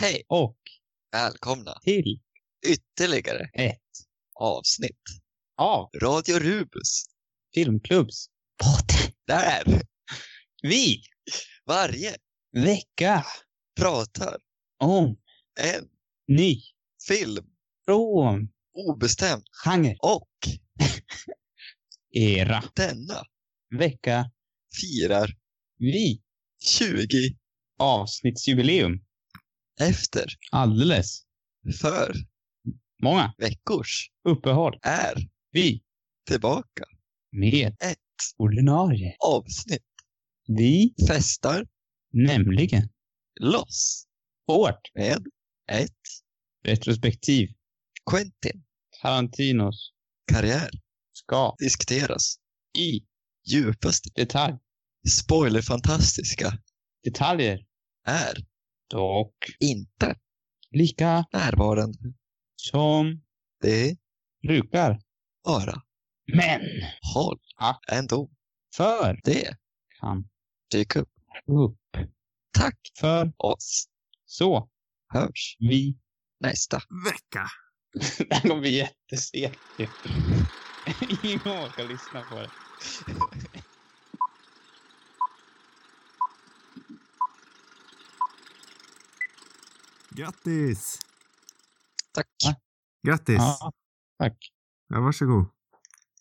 Hej och välkomna till ytterligare ett avsnitt av Radio Rubus. Filmklubbs podd. Där Vi varje vecka pratar om en ny film från obestämd genre och era denna vecka firar vi 20 avsnittsjubileum. Efter? Alldeles. För? Många. Veckors? Uppehåll. är? Vi. Tillbaka. med Ett. ordinarie. avsnitt. Vi. Festar. Nämligen. Loss. Hårt. Med ett. Retrospektiv. Quentin. Tarantinos. Karriär. Ska. Diskuteras. I. Djupaste detalj. Spoilerfantastiska. Detaljer. Är dock inte lika närvarande. som Det brukar. bara Men håll ändå. för Det kan dyker upp. upp Tack för oss. så Hörs vi nästa. vecka. Det här kommer bli jättesegt ju. Ingen orkar lyssna på det. Grattis! Tack. Grattis! Ja. Ja, tack. varsågod.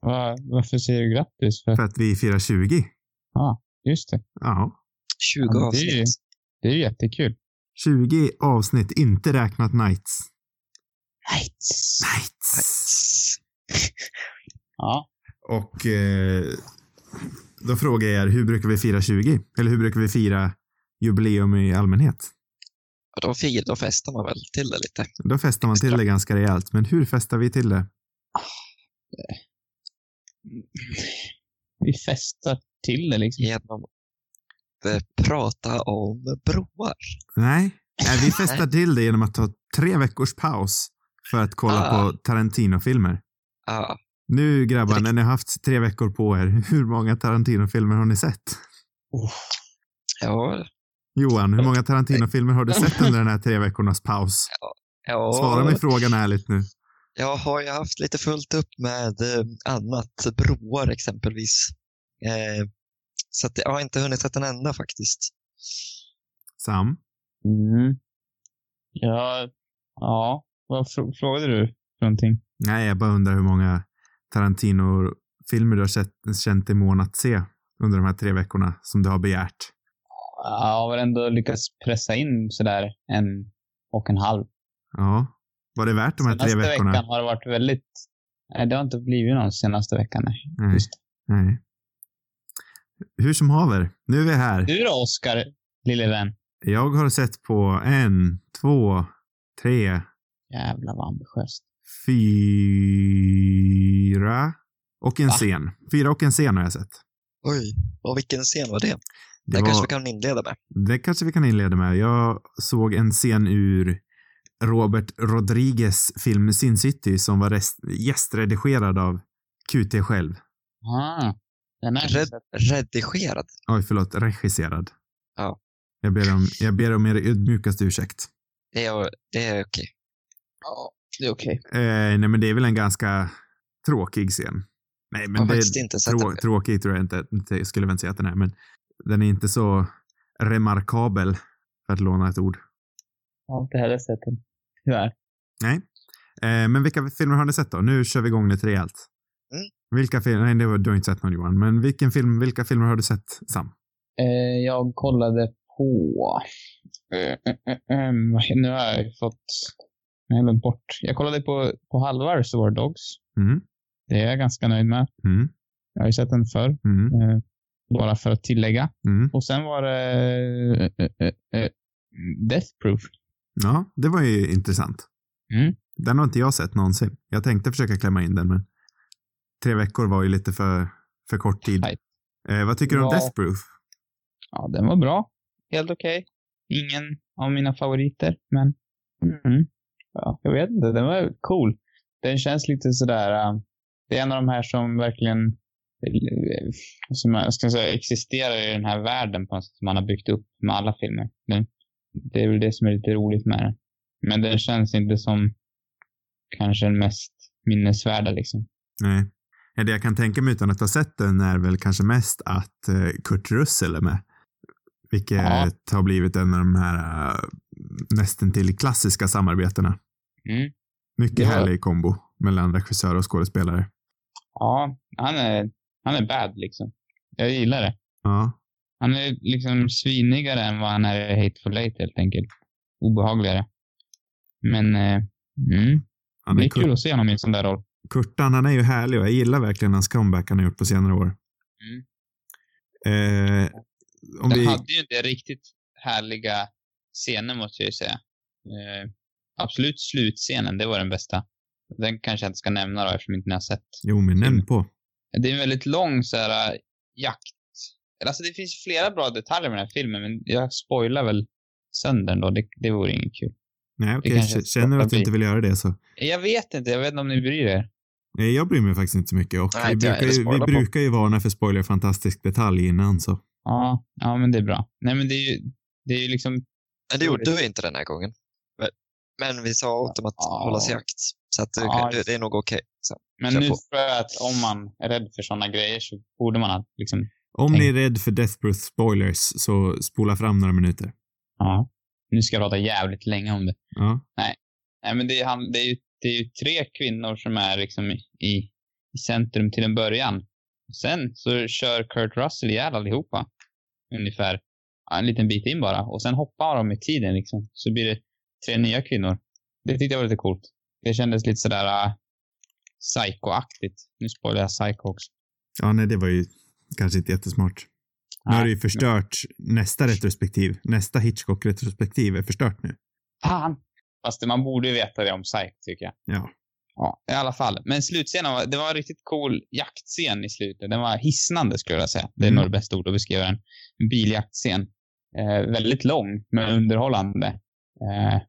Va, varför säger du grattis? För? För att vi firar 20. Just det. Ja. 20 Ja, men det är ju- avsnitt. Det är ju jättekul. 20 avsnitt, inte räknat nights. Nights. Nights! Nice. Ja. Och eh, då frågar jag er, hur brukar vi fira 20? Eller hur brukar vi fira jubileum i allmänhet? Och då, fir, då festar man väl till det lite. Då festar man till det ganska rejält, men hur festar vi till det? Vi festar till det liksom. Genom att prata om broar. Nej, Nej vi festar till det genom att ta tre veckors paus för att kolla Ah. på Tarantino-filmer. Ja, Nu grabbar, när ni har haft tre veckor på er, hur många Tarantino-filmer har ni sett? ja, Johan, hur många Tarantino-filmer har du sett under den här tre veckornas paus? ja. Svara mig frågan ärligt nu. Jag har ju haft lite fullt upp med eh, annat. Broar exempelvis. Eh, så att jag har inte hunnit sett en enda faktiskt. Sam? Mm. Ja. Ja. Vad frå- frågade du för någonting? Nej, jag bara undrar hur många Tarantino-filmer du har sett, känt dig mån att se under de här tre veckorna som du har begärt. Jag har väl ändå lyckats pressa in sådär en och en halv. Ja. Var det värt de här tre Senaste veckorna? veckan har det varit väldigt... Nej, det har inte blivit någon senaste veckan. Nej. Nej, Just. nej. Hur som haver, nu är vi här. Du då, Oskar, lille vän? Jag har sett på en, två, tre, Jävlar vad ambitiöst. fyra och en Va? scen. Fyra och en scen har jag sett. Oj, och vilken scen var det? Det, Det, kanske var, vi kan inleda med. det kanske vi kan inleda med. Jag såg en scen ur Robert Rodriguez film Sin City som var rest, gästredigerad av QT själv. Ah, den är Red, redigerad. Oj, förlåt, regisserad. Ja. Jag ber om, jag ber om er ödmjukaste ursäkt. Det är, det är okej. Ja, det är okej. Eh, nej, men det är väl en ganska tråkig scen. Nej, Jag men det, faktiskt inte trå, tråkig tror jag inte, inte jag skulle väl inte säga att den är, men den är inte så remarkabel, för att låna ett ord. Jag har inte heller sett den. Tyvärr. Nej. Eh, men vilka filmer har ni sett då? Nu kör vi igång lite rejält. Mm. Vilka filmer, nej det var, du har inte sett någon Johan, men vilken film, vilka filmer har du sett Sam? Eh, jag kollade på... Eh, eh, eh, eh, nu har jag fått... Jag har bort. Jag kollade på, på halva Reservoir Dogs. Mm. Det är jag ganska nöjd med. Mm. Jag har ju sett den förr. Mm. Bara för att tillägga. Mm. Och sen var det eh, eh, eh, Death Proof. Ja, det var ju intressant. Mm. Den har inte jag sett någonsin. Jag tänkte försöka klämma in den, men tre veckor var ju lite för, för kort tid. Eh, vad tycker du om. Death Proof? Ja, den var bra. Helt okej. Ingen av mina favoriter, men mm. ja, jag vet inte. Den var cool. Den känns lite sådär... äh, det är en av de här som verkligen som jag ska säga, existerar i den här världen på något sätt som man har byggt upp med alla filmer. Den, det är väl det som är lite roligt med den. Men den känns inte som kanske den mest minnesvärda liksom. Nej. Det jag kan tänka mig utan att ha sett den är väl kanske mest att eh, Kurt Russell är med. Vilket Ja. har blivit en av de här uh, nästan till klassiska samarbetena. Mm. Mycket Ja. härlig kombo mellan regissör och skådespelare. Ja, han är, han är bad liksom. Jag gillar det. Ja. Han är liksom svinigare än vad han är i Hateful Eight helt enkelt. Obehagligare. Men, eh, mm. Han det är kul att se honom i en sån där roll. Kurtan, han är ju härlig och jag gillar verkligen hans comeback han har gjort på senare år. Mm. Eh, om Den vi, hade ju inte riktigt härliga scener måste jag ju säga. Eh, absolut slutscenen, det var den bästa. Den kanske jag inte ska nämna då eftersom inte ni har sett. jo men nämn på. Det är en väldigt lång så här äh, jakt. Alltså det finns flera bra detaljer med den här filmen, men jag spoilar väl sönder då. Det, det vore inget kul. Nej okej, k- känner du att du inte vill göra det så. Jag vet inte, jag vet inte om ni bryr er. Nej, jag bryr mig faktiskt inte så mycket och Nej, vi, brukar ju, vi på. brukar ju varna för spoiler fantastisk detalj innan så. Ja, ja men det är bra. Nej men det är ju, det är ju liksom, Men det gjorde vi inte den här gången. Men, men vi sa åt dem att Ja. hålla sig i jakt. Så att det, Ja, det, det är nog okej. Så, men Kör nu på. tror jag att om man är rädd för sådana grejer så borde man liksom, Om Tänk- ni är rädd för Death Proof spoilers så spola fram några minuter. ja. Nu ska jag prata jävligt länge om det. Ja. Nej men det är, han, det är, ju, det är ju tre kvinnor som är liksom i, i, centrum till en början. Sen så kör Kurt Russell ihjäl allihopa. Ungefär en liten bit in bara. Och sen hoppar de i tiden liksom. Så blir det tre nya kvinnor. Det tyckte jag var lite coolt. Det kändes lite sådär psycho-aktigt. Nu spoilar jag psycho också. Ja, nej, det var ju kanske inte jättesmart. Nu har Nej. du ju förstört nästa retrospektiv. Nästa Hitchcock-retrospektiv är förstört nu. Fan! Fast man borde ju veta det om psycho tycker jag. Ja. Ja, i alla fall. Men slutscenen var, det var en riktigt cool jaktscen i slutet. Den var hisnande skulle jag säga. Det är Mm. nog det bästa ordet att beskriva den. En biljaktscen. Eh, väldigt lång, men underhållande. Eh,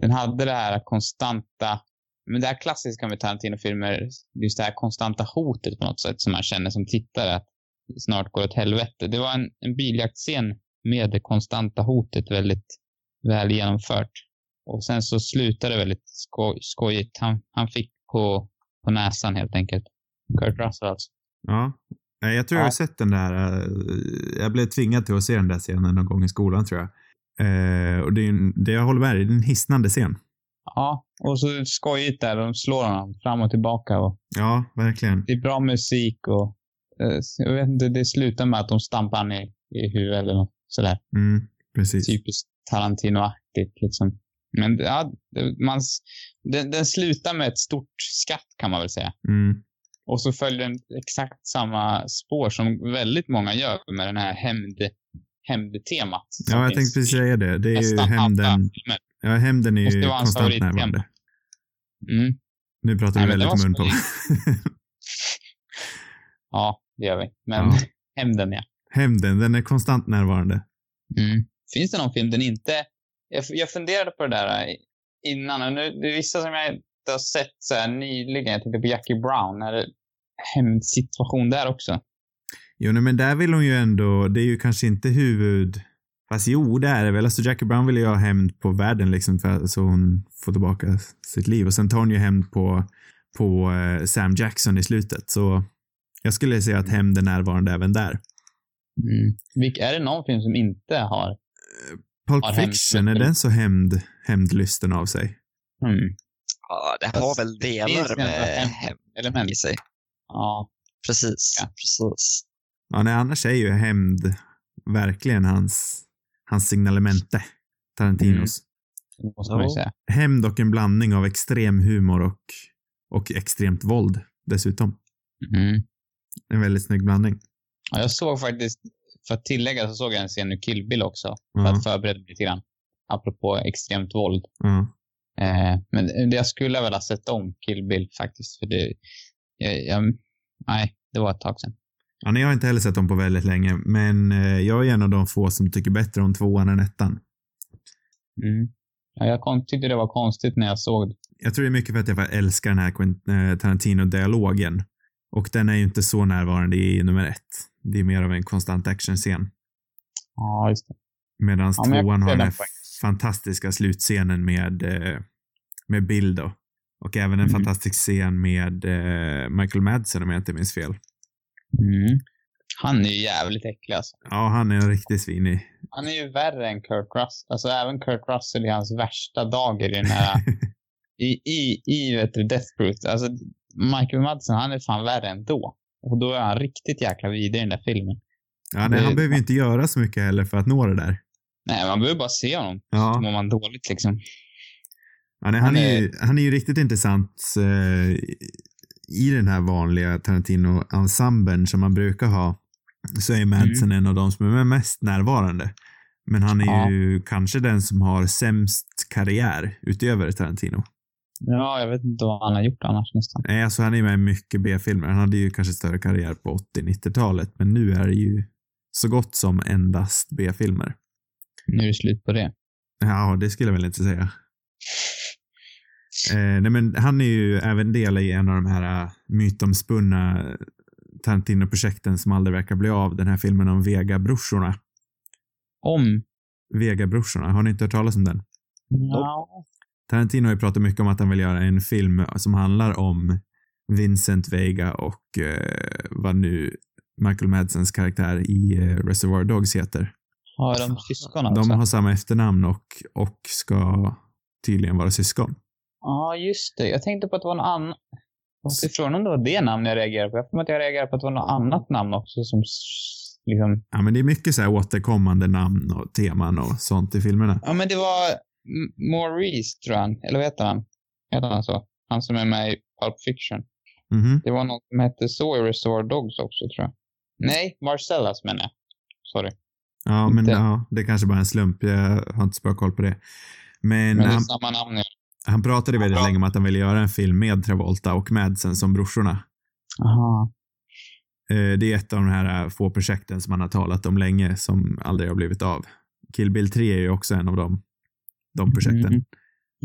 den hade det här konstanta, men det här klassiska med Tarantino-filmer, just det här konstanta hotet på något sätt som man känner som tittare att snart går åt helvete. Det var en, en biljaktscen med det konstanta hotet väldigt väl genomfört. Och sen så slutade det väldigt skoj, skojigt. Han, han fick på, på näsan helt enkelt. Kurt Russell alltså. Ja. Jag tror jag Ja. har sett den där. eh, Jag blev tvingad till att se den där scenen någon gång i skolan tror jag. Eh, och det, är en, det jag håller med dig, det är en hisnande scen. Ja, och så skojigt där. De slår honom fram och tillbaka. Och Ja, verkligen. det är bra musik och eh, jag vet inte, det slutar med att de stampar han i, i huvudet eller något sådär. Mm, precis. Typiskt Tarantino-aktigt liksom. Men ja, man, den, den slutar med ett stort skratt kan man väl säga. Mm. Och så följer den exakt samma spår som väldigt många gör med den här hämnd, hämndtemat. Ja, jag finns tänkte precis säga det. Det är ju nästan hämnden. Ja, hämnden är ju konstant närvarande. Mm. Nu pratar Nej, det väldigt mun på. Ja, det gör vi. Men Ja. hämnden ja. hämnden, den är konstant närvarande. Mm. Finns det någon film den inte... Jag, jag funderade på det där eh, innan. Och nu, det är vissa som jag inte har sett så här nyligen. Jag tänkte på Jackie Brown. Är det hämndsituation där också? Jo, nej, men där vill hon ju ändå, det är ju kanske inte huvud... Fast jo, det är det väl. Alltså Jackie Brown vill ju ha hämnd på världen liksom för, så hon får tillbaka sitt liv. Och sen tar hon ju hämnd på, på eh, Sam Jackson i slutet. Så jag skulle säga att hämnden är närvarande även där. Mm. Vilk, är det någon film som inte har... Pulp Har hämnd- Fiction, är den så hämnd, hämndlysten av sig? Mm. Ja, det har väl delar med Element. i sig. Ja. Precis, Ja. precis. Ja, nej, annars är ju hämnd verkligen hans, hans signalemente. Tarantinos. Det måste man ju säga. Hämnd och en blandning av extrem humor och, och extremt våld dessutom. Mm. En väldigt snygg blandning. Ja, jag såg faktiskt, för att tillägga så såg jag en scen i Kill Bill också. För Ja. att förbereda mig lite grann. Apropå extremt våld. Ja. Eh, men det jag skulle väl ha sett om Kill Bill faktiskt. För det, jag, jag, nej, det var ett tag sedan. Ja, nej, jag har inte heller sett dem på väldigt länge, men eh, jag är en av de få som tycker bättre om tvåan än ettan. Mm. Ja, jag tyckte det var konstigt när jag såg det. Jag tror det är mycket för att jag älskar den här eh, Tarantino-dialogen. Och den är ju inte så närvarande i nummer ett. Det är mer av en konstant actionscen. Ja, just det. Medan Ja, tvåan har den här fantastiska slutscenen med, eh, med Bill då. Och även en Mm. fantastisk scen med Michael Madsen om jag inte minns fel. Mm. Han är ju jävligt äcklig alltså. Ja, han är en riktig svinig. Han är ju värre än Kurt Russell. Alltså även Kurt Russell i hans värsta dagar i den här... I, i, i vet du, Death Proof. Alltså Michael Madsen, han är fan värre ändå. Och då är han riktigt jäkla vidrig i den där filmen. ja, nej, han behöver ju inte göra så mycket heller för att nå det där. Nej, man behöver bara se honom. Så Ja, mår man dåligt liksom. ja nej, han, han är, är- ju, han är ju riktigt intressant eh, i den här vanliga Tarantino-ensemblen som man brukar ha. Så är Madsen en av de som är mest närvarande. Men han är Ja. ju kanske den som har sämst karriär utöver Tarantino. Ja, jag vet inte vad han har gjort annars nästan. Nej, alltså han är med i mycket B-filmer. Han hade ju kanske större karriär på 80-90-talet, men nu är det ju så gott som endast B-filmer. Nu är det slut på det. Ja, det skulle jag väl inte säga. Eh, nej, men han är ju även del i en av de här uh, mytomspunna Tarantino-projekten som aldrig verkar bli av. Den här filmen om Vega-brorsorna. Om... Vega-brorsorna, har ni inte hört talas om den? Ja. Tarantino har ju pratat mycket om att han vill göra en film som handlar om Vincent Vega och eh, vad nu Michael Madsens karaktär i eh, Reservoir Dogs heter. Har de syskon alltså? De har samma efternamn och, och ska tydligen vara syskon. Ja, just det. Jag tänkte på att det var något annat. Ifrån om det var det namn jag reagerade på. Jag får att jag reagerade på att det var något annat namn också som liksom... Ja, men det är mycket så här återkommande namn och teman och sånt i filmerna. Ja, men det var Maurice, tror jag. Eller vad heter han? Heter han så? Han som är med i Pulp Fiction. Mhm. Det var något som hette så i Reservoir Dogs också, tror jag. Nej, Marcellas menar jag. Sorry. Ja, men Inte. ja, det är kanske bara en slump. Jag har inte så bra koll på det. Men, Men det är han, samma namn. Ja. han pratade väldigt länge om att han ville göra en film med Travolta och Madsen som brorsorna. Aha. Eh, Det är ett av de här eh, få projekten som han har talat om länge som aldrig har blivit av. Kill Bill 3 är ju också en av de, de projekten. Mhm.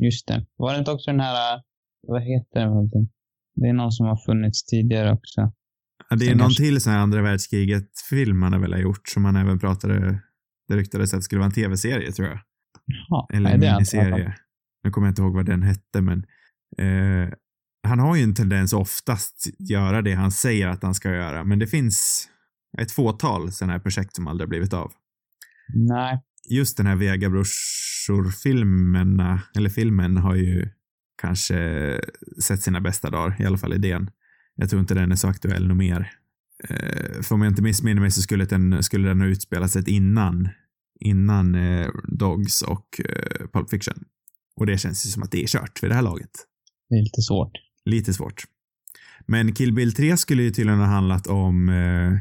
Just det. Var det inte också den här, äh, vad heter den? Det är någon som har funnits tidigare också. Ja, det är Sen någon kanske- till sån här andra världskriget-film han har väl ha gjort som han även pratade, det ryktades att det skulle vara en tv-serie tror jag. Jaha. Eller en har miniserie. Nu kommer jag inte ihåg vad den hette, men eh, han har ju en tendens oftast göra det han säger att han ska göra, men det finns ett fåtal sådana här projekt som aldrig blivit av. Nej. Just den här Vegabrorsor-filmen, eller filmen, har ju kanske sett sina bästa dagar, i alla fall idén. Jag tror inte den är så aktuell nog mer. Eh, för om jag inte missminner mig så skulle den, skulle den ha utspelat sig innan, innan eh, Dogs och eh, Pulp Fiction. Och det känns ju som att det är kört vid det här laget. Det är lite svårt. Lite svårt. Men Kill Bill 3 skulle ju tydligen ha handlat om eh,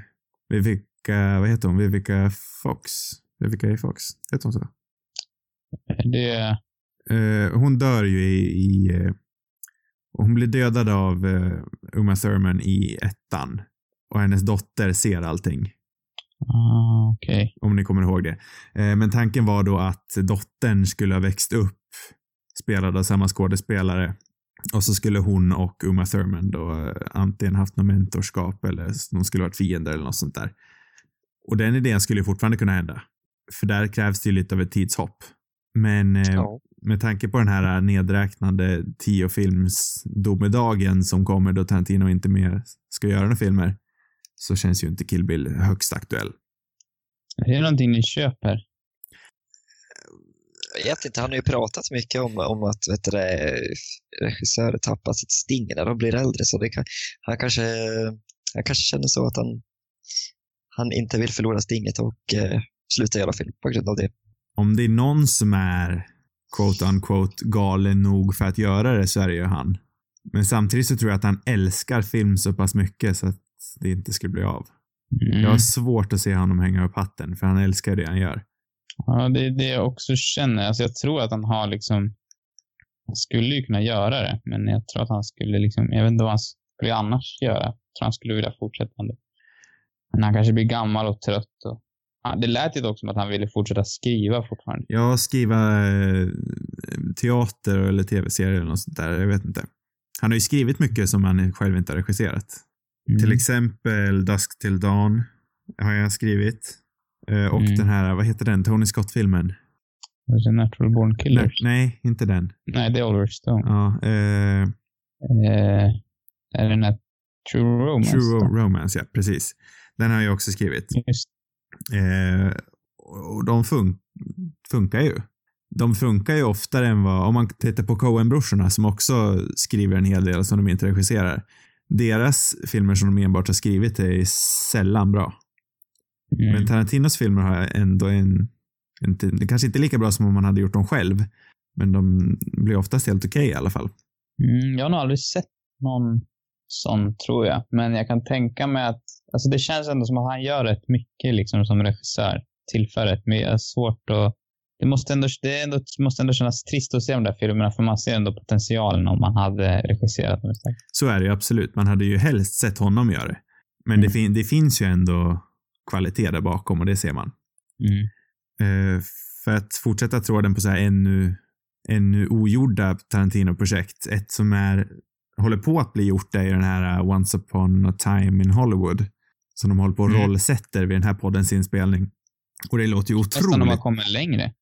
Vivica, vad heter hon? Vivica Fox? Vivica. Fox? Heter hon så? Det, Eh, hon dör ju i, i eh, hon blir dödad av eh, Uma Thurman i ettan. Och hennes dotter ser allting, ah, okej. om ni kommer ihåg det. Eh, men tanken var då att dottern skulle ha växt upp, spelad av samma skådespelare. Och så skulle hon och Uma Thurman då eh, antingen haft något mentorskap eller de skulle varit fiender eller något sånt där. Och den idén skulle ju fortfarande kunna hända. För där krävs det ju lite av ett tidshopp. Men eh, Ja. med tanke på den här nedräknande tiofilms-domedagen som kommer då Tarantino inte mer ska göra några filmer så känns ju inte Kill Bill högst aktuell. Är det någonting ni köper? Jag vet inte, han har ju pratat mycket om, om att vet du, regissörer tappar sitt sting när de blir äldre. Så det kan, han, kanske, han kanske känner så att han, han inte vill förlora stinget och eh, sluta göra film på grund av det. Om det är någon som är quote unquote galen nog för att göra det så är det ju han. Men samtidigt så tror jag att han älskar film så pass mycket så att det inte skulle bli av. Mm. Jag har svårt att se honom hänga upp hatten för han älskar det han gör. Ja, det är det jag också känner. Alltså jag tror att han har liksom... Han skulle ju kunna göra det, men jag tror att han skulle liksom... Jag vet inte vad han skulle annars göra. Jag tror han skulle vilja fortsätta ändå. Men han kanske blir gammal och trött och... Det lät ju dock som att han ville fortsätta skriva fortfarande. Ja, skriva eh, teater eller tv-serier eller något sånt där. Jag vet inte. Han har ju skrivit mycket som han själv inte har regisserat. Mm. Till exempel Dusk till Dawn har jag skrivit. Eh, och Mm. den här, vad heter den, Tony Scott-filmen? It Natural Born Nej, Killers? nej, inte den. Nej, det är Oliver Stone. Ja, eh, Eh, är det den här True Romance? True då? Romance, ja, precis. Den har jag också skrivit. Eh, och de fun funkar ju. De funkar ju oftare än vad, om man tittar på Coen-brorsorna som också skriver en hel del som de inte regisserar. Deras filmer som de enbart har skrivit är sällan bra. Mm. Men Tarantinos filmer har ändå en, en, det kanske inte är lika bra som om man hade gjort dem själv. Men de blir oftast helt okej i alla fall. Mm, jag har nog aldrig sett någon sån, tror jag. Men jag kan tänka mig att, alltså det känns ändå som att han gör rätt mycket liksom som regissör. Tillför rätt mycket. Det är svårt att, det måste ändå, det ändå, måste ändå kännas trist att se de där filmerna, för man ser ändå potentialen om man hade regisserat dem istället. Så är det ju absolut. Man hade ju helst sett honom göra det. Men Mm. det, fin det finns ju ändå kvalitet där bakom och det ser man. Mm. Eh, för att fortsätta tråden på så här ännu, ännu ogjorda Tarantino-projekt. Ett som är, håller på att bli gjort är ju den här uh, Once upon a time in Hollywood. Som de håller på och Mm. rollsätter vid den här poddens inspelning. Och det låter ju Nästan om man otroligt. kommer längre.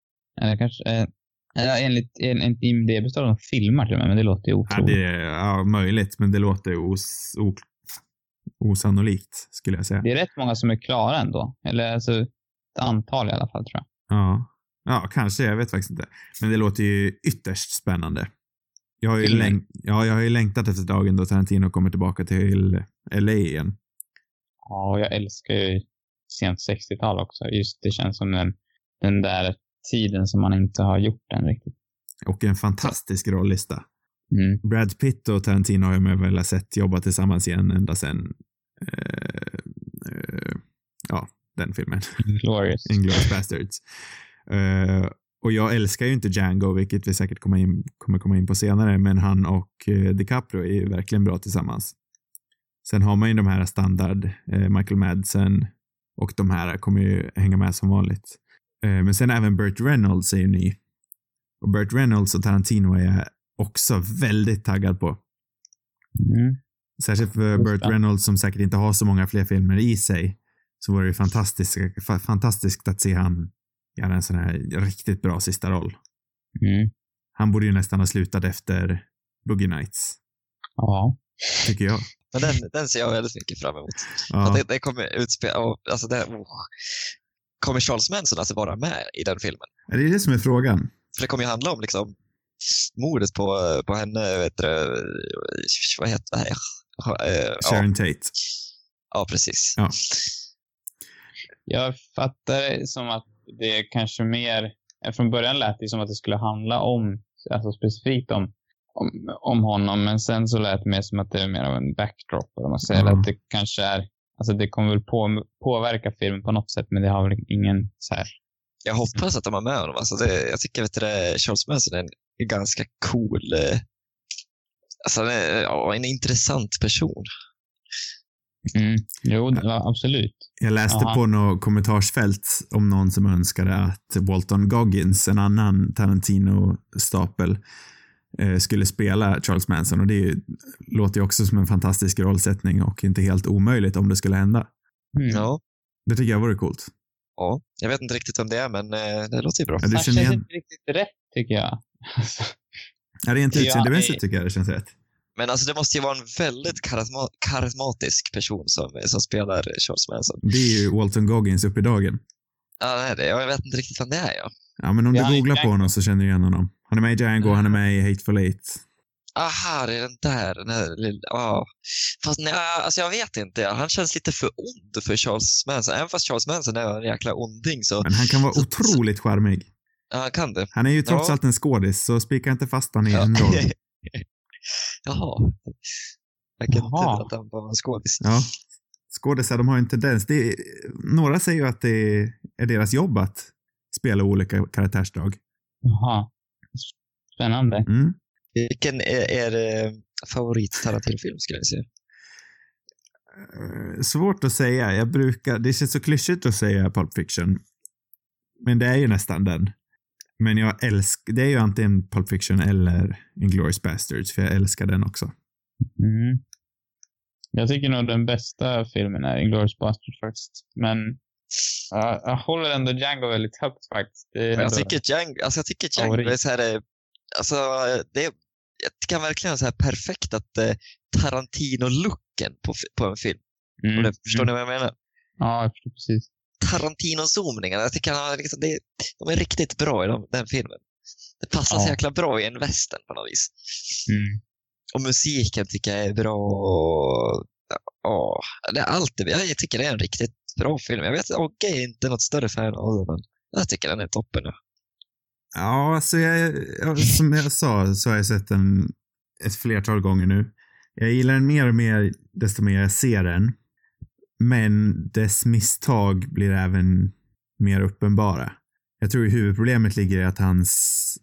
Eller kanske, eh, enligt, enligt IMDB står de filmar till och med, men det låter ju Ja, otroligt. det är ja, möjligt, men det låter os, o, osannolikt, skulle jag säga. Det är rätt många som är klara ändå. Eller alltså, ett antal i alla fall tror jag. Ja. ja, kanske. Jag vet faktiskt inte. Men det låter ju ytterst spännande. Jag har ju, läng- ja, jag har ju längtat efter dagen då Tarantino kommer tillbaka till LA igen. Ja, jag älskar ju sent 60-tal också. Just det känns som den, den där tiden som man inte har gjort den riktigt. Och en fantastisk rollista. Mm. Brad Pitt och Tarantino har jag väl sett jobba tillsammans igen ända sedan ja, den filmen. Glorious. Inglourious Bastards. Eh, och jag älskar ju inte Django, vilket vi säkert kommer, in, kommer komma in på senare, men han och eh, DiCaprio är ju verkligen bra tillsammans. Sen har man ju de här standard, eh, Michael Madsen och de här kommer ju hänga med som vanligt. Eh, men sen även Burt Reynolds är ju ny. Och Burt Reynolds och Tarantino är jag också väldigt taggad på. Mm. Särskilt för Burt. Reynolds som säkert inte har så många fler filmer i sig. Så var det ju fantastiskt, fa- fantastiskt att se han göra en sån här riktigt bra sista roll. Mm. Han borde ju nästan ha slutat efter Boogie Nights, Ja. tycker jag. Men den, den ser jag väldigt mycket fram emot. Ja, det, det kommer utspela, alltså det, oh. Kommer Charles Manson att vara med i den filmen? det är det som är frågan. För det kommer ju handla om liksom mordet på, på henne, vet du, vad heter det? Eh, Ja, Sharon Tate. ja, precis. Ja. Jag fattar det som att det är kanske mer... eh, Från början lät det som att det skulle handla om, alltså specifikt om, om, om honom, men sen så lät det mer som att det är mer av en backdrop, eller man säger. Ja. Att det kanske är, alltså det kommer väl på, påverka filmen på något sätt, men det har väl ingen så här... Jag hoppas att de har med honom. Alltså det, jag tycker det, Charles Manson är en, en ganska cool, eh, alltså ja, en intressant person. Mm. Jo, ja, absolut. Jag läste Aha. på något kommentarsfält om någon som önskade att Walton Goggins, en annan Tarantino-stapel, eh, skulle spela Charles Manson och det låter ju också som en fantastisk rollsättning och inte helt omöjligt om det skulle hända. Mm. Ja. Det tycker jag vore coolt. ja. Jag vet inte riktigt vem det är, men eh, det låter ju bra. Ja, du känner känns igen, inte riktigt rätt, tycker jag. ja, rent Ja, utseendemässigt det- tycker jag det känns rätt. Men alltså det måste ju vara en väldigt karisma, karismatisk person som, som spelar Charles Manson. Det är ju Walton Goggins upp i dagen. Ja, det är det. Jag vet inte riktigt vem det är, ja. Ja, men om Ja, du googlar på honom så känner du igen honom. Han är med i Django, han är med i Hateful Eight. Aha, det är den där. Den här lilla, ja. Fast nej, alltså jag vet inte. Han känns lite för ond för Charles Manson. Även fast Charles Manson är en jäkla onding så Men han kan vara Så- otroligt charmig. Ja, han kan det. Han är ju trots Ja. allt en skådis, så spika inte fast han i Ja. en roll. Jaha. Jag kan inte Jaha. att han var en skådis. Ja. Skådisar, de har ju en tendens. Det är, några säger ju att det är deras jobb att spela olika karaktärsdrag. Jaha. Spännande. Mm. Vilken är er eh, favorit Tarantino-film skulle jag säga? Eh, Svårt att säga. Jag brukar, det känns så klyschigt att säga Pulp Fiction. Men det är ju nästan den. Men jag älskar, det är ju antingen Pulp Fiction eller Inglourious Bastards, för jag älskar den också. Mm. Jag tycker nog den bästa filmen är Inglourious Basterds faktiskt. Men Ja, jag håller ändå Django väldigt högt faktiskt. Jag tycker Django, alltså jag tycker Django Favorit. är så här, eh, alltså det, jag tycker han verkligen är så här perfekt att eh, Tarantino-looken på, på en film. Mm, det, förstår mm. ni vad jag menar? Ja, jag förstår precis. Tarantino-zoomningarna, jag tycker han liksom, det, de är riktigt bra i de, den filmen. Det passar Ja. så jäkla bra i en western på något vis. Mm. Och musiken tycker jag är bra. och- Ja, det är alltid, jag tycker det är en riktigt bra film. Jag vet att Ogge är inte något större fan av den, men jag tycker den är toppen. Ja. Ja, alltså jag, jag, som jag sa så har jag sett den ett flertal gånger nu. Jag gillar den mer och mer desto mer jag ser den. Men dess misstag blir även mer uppenbara. Jag tror huvudproblemet ligger i att hans,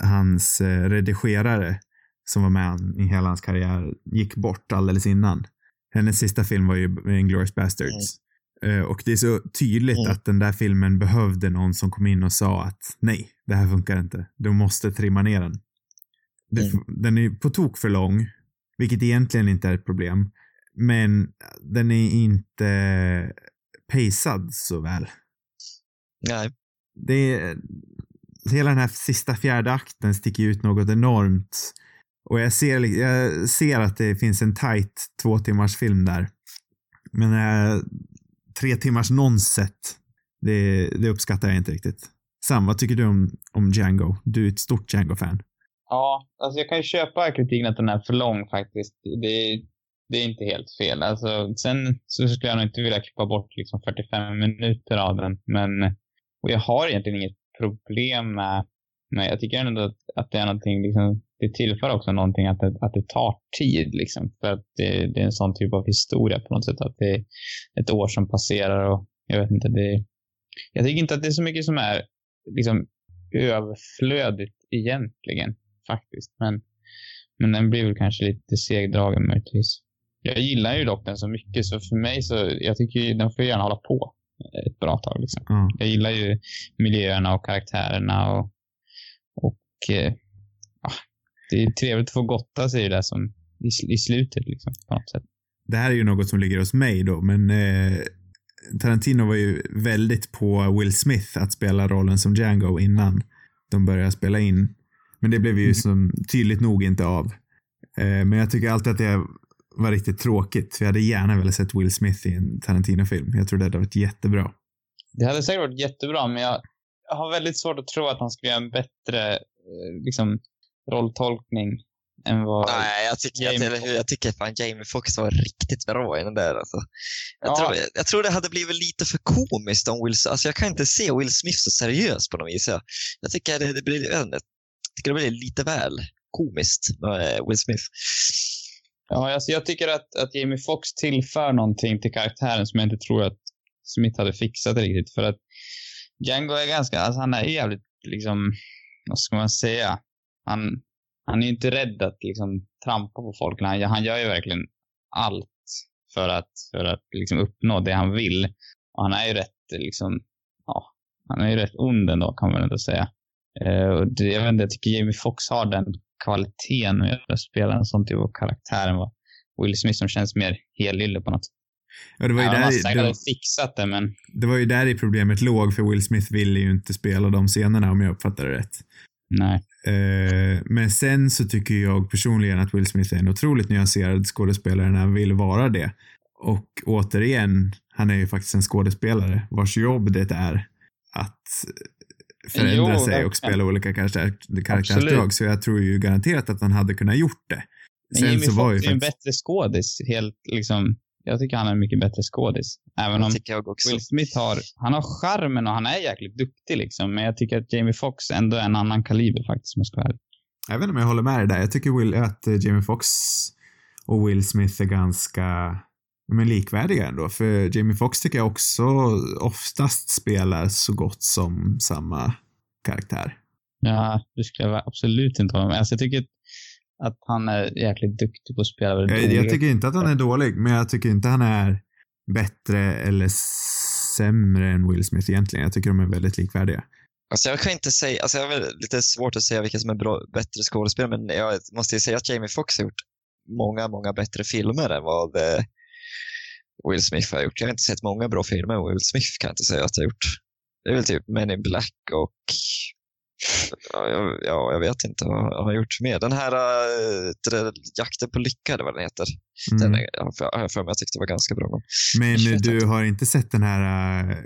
hans eh, redigerare som var med i hela hans karriär gick bort alldeles innan. Hennes sista film var ju Inglourious Basterds. Eh, Och det är så tydligt Mm. att den där filmen behövde någon som kom in och sa att nej, det här funkar inte. Du måste trimma ner den. Mm. Den är på tok för lång, vilket egentligen inte är ett problem. Men den är inte pacad så väl. Nej. Det är, hela den här sista fjärde akten sticker ut något enormt. Och jag ser, jag ser att det finns en tight två timmars film där. Men äh, tre timmars nonset, det, det uppskattar jag inte riktigt. Sam, vad tycker du om, om Django? Du är ett stort Django-fan. Ja, alltså jag kan ju köpa kritiken att den är för lång faktiskt. Det, det är inte helt fel. Alltså, sen så skulle jag nog inte vilja klippa bort liksom 45 minuter av den. Men och jag har egentligen inget problem med, men jag tycker ändå att, att det är någonting, liksom, det tillför också någonting att det, att det tar tid liksom. För att det, det är en sån typ av historia på något sätt. Att det är ett år som passerar och jag vet inte, det jag tycker inte att det är så mycket som är liksom överflödigt egentligen faktiskt. Men, men den blir väl kanske lite segdragen möjligtvis. Jag gillar ju dock den så mycket så för mig så, jag tycker ju den får gärna hålla på ett bra tag liksom. Ja. Jag gillar ju miljöerna och karaktärerna och, och eh, ja, det är trevligt att få gotta sig i det som i, i slutet liksom på något sätt. Det här är ju något som ligger hos mig då, men eh, Tarantino var ju väldigt på Will Smith att spela rollen som Django innan de började spela in. Men det blev ju Mm. som tydligt nog inte av. Eh, men jag tycker alltid att det var riktigt tråkigt, för jag hade gärna velat sett Will Smith i en Tarantino-film. Jag tror det hade varit jättebra. Det hade säkert varit jättebra, men jag, jag har väldigt svårt att tro att han skulle göra en bättre eh, liksom, rolltolkning än vad... Nej, jag tycker, Jamie eller hur, jag tycker fan Jamie Foxx var riktigt bra i den där. Alltså. Jag, Ja. tror, jag, jag tror det hade blivit lite för komiskt om Will alltså Jag kan inte se Will Smith så seriös på något vis. Jag, jag tycker det, det blir, jag jag tycker det blir lite väl komiskt med eh, Will Smith. Ja, alltså jag tycker att, att Jamie Fox tillför någonting till karaktären som jag inte tror att Smith hade fixat riktigt. För att Django är ganska, alltså han är jävligt liksom, vad ska man säga? Han, han är ju inte rädd att liksom trampa på folk. Han, han gör ju verkligen allt för att, för att liksom uppnå det han vill. Och han är ju rätt liksom, ja, han är ju rätt ond ändå kan man ändå säga. Uh, och det, jag vet inte, jag tycker Jamie Foxx har den kvaliteten att göra- spela en sån typ av karaktär än vad Will Smith som känns mer helylle på något sätt. Ja, det var ju Även där, det, hade fixat det, men det var ju där i problemet låg, för Will Smith ville ju inte spela de scenerna om jag uppfattar det rätt. nej. Eh, men sen så tycker jag personligen att Will Smith är en otroligt nyanserad skådespelare när han vill vara det. Och återigen, han är ju faktiskt en skådespelare vars jobb det är att förändra Jo, sig och spela olika karaktär, karaktärsdrag. Så jag tror ju garanterat att han hade kunnat gjort det. Men Sen Jamie så var ju är en faktiskt... bättre skådis. Helt, liksom, jag tycker han är en mycket bättre skådis. Även om. Will Smith har, han har charmen och han är jäkligt duktig liksom. Men jag tycker att Jamie Foxx ändå är en annan kaliber faktiskt, om jag ska vara. Jag vet inte om jag håller med dig där. Jag tycker Will, att Jamie Foxx och Will Smith är ganska men likvärdiga ändå. För Jamie Foxx tycker jag också oftast spelar så gott som samma karaktär. Ja, det skulle jag absolut inte hålla med Alltså jag tycker att han är jäkligt duktig på att spela väldigt Jag, jag tycker inte att han är dålig, men jag tycker inte han är bättre eller sämre än Will Smith egentligen. Jag tycker de är väldigt likvärdiga. Alltså jag kan inte säga, alltså jag har lite svårt att säga vilka som är bra, bättre skådespelare, men jag måste ju säga att Jamie Foxx har gjort många, många bättre filmer än vad, eh, Will Smith har gjort. Jag har inte sett många bra filmer med Will Smith kan jag inte säga att jag har gjort. Det är väl typ Men in Black och ja, jag, ja, jag vet inte vad han har gjort mer. Den här äh, Jakten på lycka, eller vad den heter. Mm. Den är, jag har för mig jag tyckte var ganska bra. Men, men du inte. har inte sett den här uh,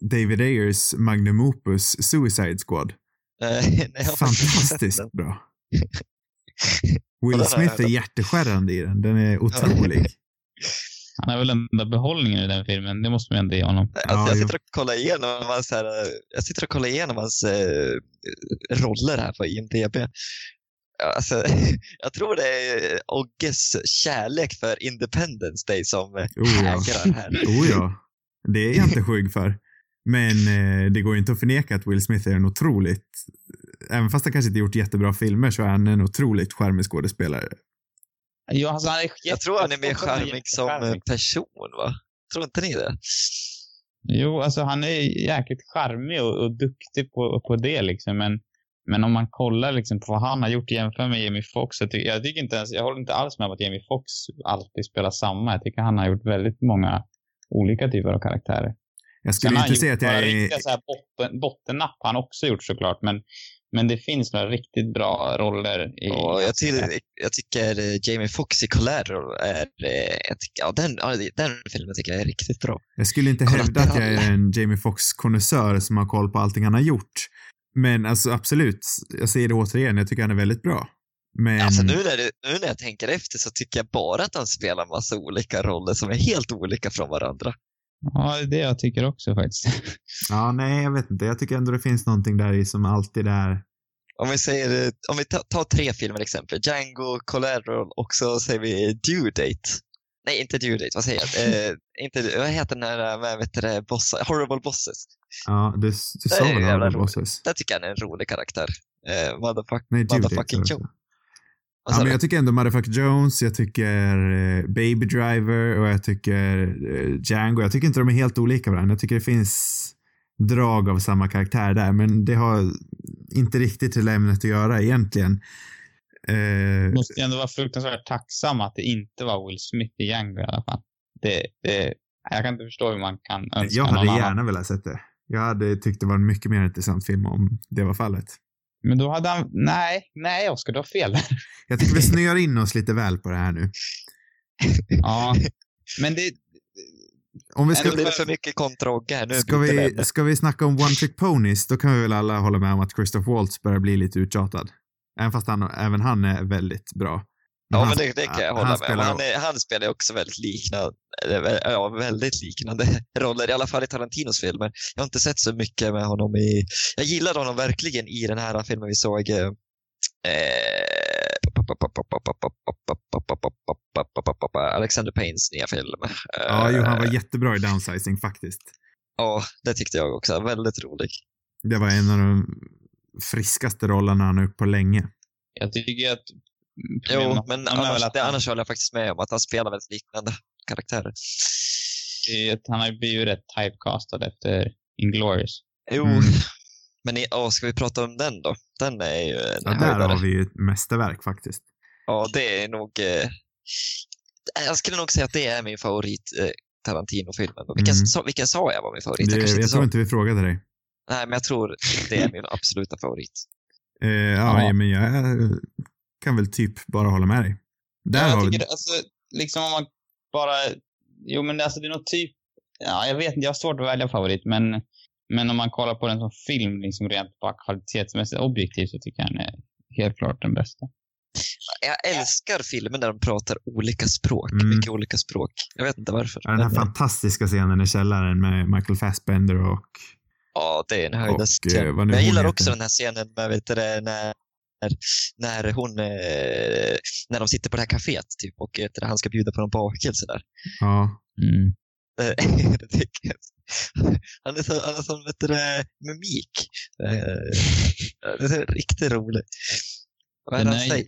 David Ayers Magnum Opus Suicide Squad? nej, Fantastiskt bra. Will Smith är hjärteskärrande i den. Den är otrolig. Han är väl den enda behållningen i den filmen. Det måste man ändå ge honom. Alltså, jag, sitter och kollar igenom hans, här, jag sitter och kollar igenom hans eh, roller här på IMDB. Alltså, jag tror det är Ogges kärlek för Independence Day som oh ja. hägrar här. Oh ja. Det är jag inte skygg för. Men eh, det går ju inte att förneka att Will Smith är en otroligt, även fast han kanske inte gjort jättebra filmer så är han en otroligt charmig skådespelare. Ja, alltså han är jag tror han är mer charmig som person, va? Tror inte ni det? Jo, alltså han är jäkligt charmig och, och duktig på, på det liksom, men men om man kollar liksom på vad han har gjort jämfört med Jamie Foxx, jag, tycker, jag, tycker inte ens, jag håller inte alls med om att Jamie Foxx alltid spelar samma. Jag tycker han har gjort väldigt många olika typer av karaktärer. Jag skulle inte säga att jag är... Riktiga så här botten, bottennapp har han också gjort såklart, men, men det finns några riktigt bra roller. I, ja, jag, till, jag tycker eh, Jamie Foxx i Collateral är, eh, jag tycker, ja, den, den filmen tycker jag är riktigt bra. Jag skulle inte hävda att jag är en Jamie Foxx-konnässör som har koll på allting han har gjort. Men alltså absolut, jag säger det återigen, jag tycker han är väldigt bra. Men... Alltså nu när, det, nu när jag tänker efter så tycker jag bara att han spelar massa olika roller som är helt olika från varandra. Ja, det är det jag tycker också faktiskt. ja, nej, jag vet inte. Jag tycker ändå det finns någonting där i som alltid är... Om vi säger, om vi tar, tar tre filmer exempel. Django, Collateral och så säger vi Due Date. Nej, inte Due Date, vad säger jag? eh, inte, vad heter den här med, vet du, boss, Horrible Bosses? Ja, du, du sa väl Horrible Bosses? Det tycker jag är en rolig karaktär. Eh, motherfuck, nej, motherfucking Joe. Ja, men jag tycker ändå Motherfucker Jones, jag tycker eh, Baby Driver och jag tycker eh, Django. Jag tycker inte de är helt olika varandra. Jag tycker det finns drag av samma karaktär där, men det har inte riktigt till ämnet att göra egentligen. Eh, måste ändå vara fruktansvärt tacksam att det inte var Will Smith i Django i alla fall. Det, det, jag kan inte förstå hur man kan önska Jag hade gärna annan. velat sett det. Jag hade tyckt det var en mycket mer intressant film om det var fallet. Men då hade han, nej, nej Oskar, du har fel. Jag tycker vi snöar in oss lite väl på det här nu. ja, men det... Om vi ska... Nu blir det för mycket kontra här. Nu ska, vi, ska vi snacka om One Trick Ponies, då kan vi väl alla hålla med om att Christoph Waltz börjar bli lite uttjatad. Även fast han, även han är väldigt bra. Men ja, han, men det, det, kan jag hålla han med spelar... han, är, han spelar också väldigt liknande, ja, väldigt liknande roller, i alla fall i Tarantinos filmer. Jag har inte sett så mycket med honom i... Jag gillade honom verkligen i den här filmen vi såg. Eh, Alexander Paynes nya film. Ja, jo, han var jättebra i Downsizing faktiskt. Ja, det tyckte jag också. Väldigt rolig. Det var en av de friskaste rollerna han har gjort på länge. Jag tycker att Jo, men annars, det, annars håller jag faktiskt med om att han spelar väldigt liknande karaktärer. Han har ju blivit rätt typecastad efter Inglourious. Jo, mm. men i, åh, ska vi prata om den då? Den är ju en ja, Där har vi ju ett mästerverk faktiskt. Ja, det är nog... Eh, jag skulle nog säga att det är min favorit eh, Tarantino-filmen. Vilken, mm. sa, vilken sa jag var min favorit? Det, jag, jag tror inte vi frågade dig. Nej, men jag tror det är min absoluta favorit. Eh, ja, ja, men jag kan väl typ bara hålla med dig. Där ja, jag har tycker vi... alltså, liksom om man bara, jo men alltså det är nog typ, ja jag vet inte, jag har svårt att välja favorit, men, men om man kollar på den som film, liksom rent bara kvalitetsmässigt objektivt, så tycker jag den är helt klart den bästa. Jag älskar filmer där de pratar olika språk, mm. mycket olika språk. Jag vet inte varför. Den här men, fantastiska scenen i källaren med Michael Fassbender och Ja, det är en höjdare. Eh, jag gillar också den här scenen med, vet du, när när, hon, eh, när de sitter på det här kaféet typ, och han ska bjuda på någon bakelse där. Ja. Mm. han är så, han är som vet du, mimik. Eh, det är riktigt roligt. Vad är det han säger?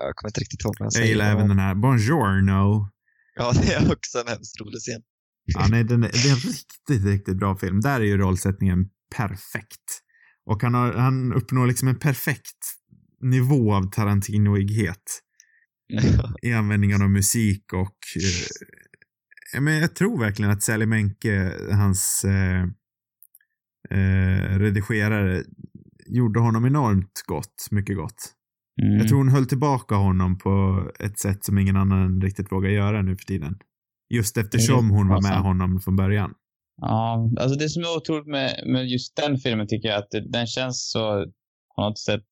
Jag kommer inte riktigt ihåg vad han säger. Jag gillar även den här Buongiorno. Ja, det är också en hemskt rolig scen. Ja, nej, den är, det är en riktigt, riktigt bra film. Där är ju rollsättningen perfekt. Och han, har, han uppnår liksom en perfekt nivå av Tarantinoighet. I användningen av musik och eh, men jag tror verkligen att Sally Menke, hans eh, eh, redigerare, gjorde honom enormt gott, mycket gott. Mm. Jag tror hon höll tillbaka honom på ett sätt som ingen annan riktigt vågar göra nu för tiden. Just eftersom hon var med sant. honom från början. Ja, alltså det som är otroligt med, med just den filmen tycker jag att den känns så på något sätt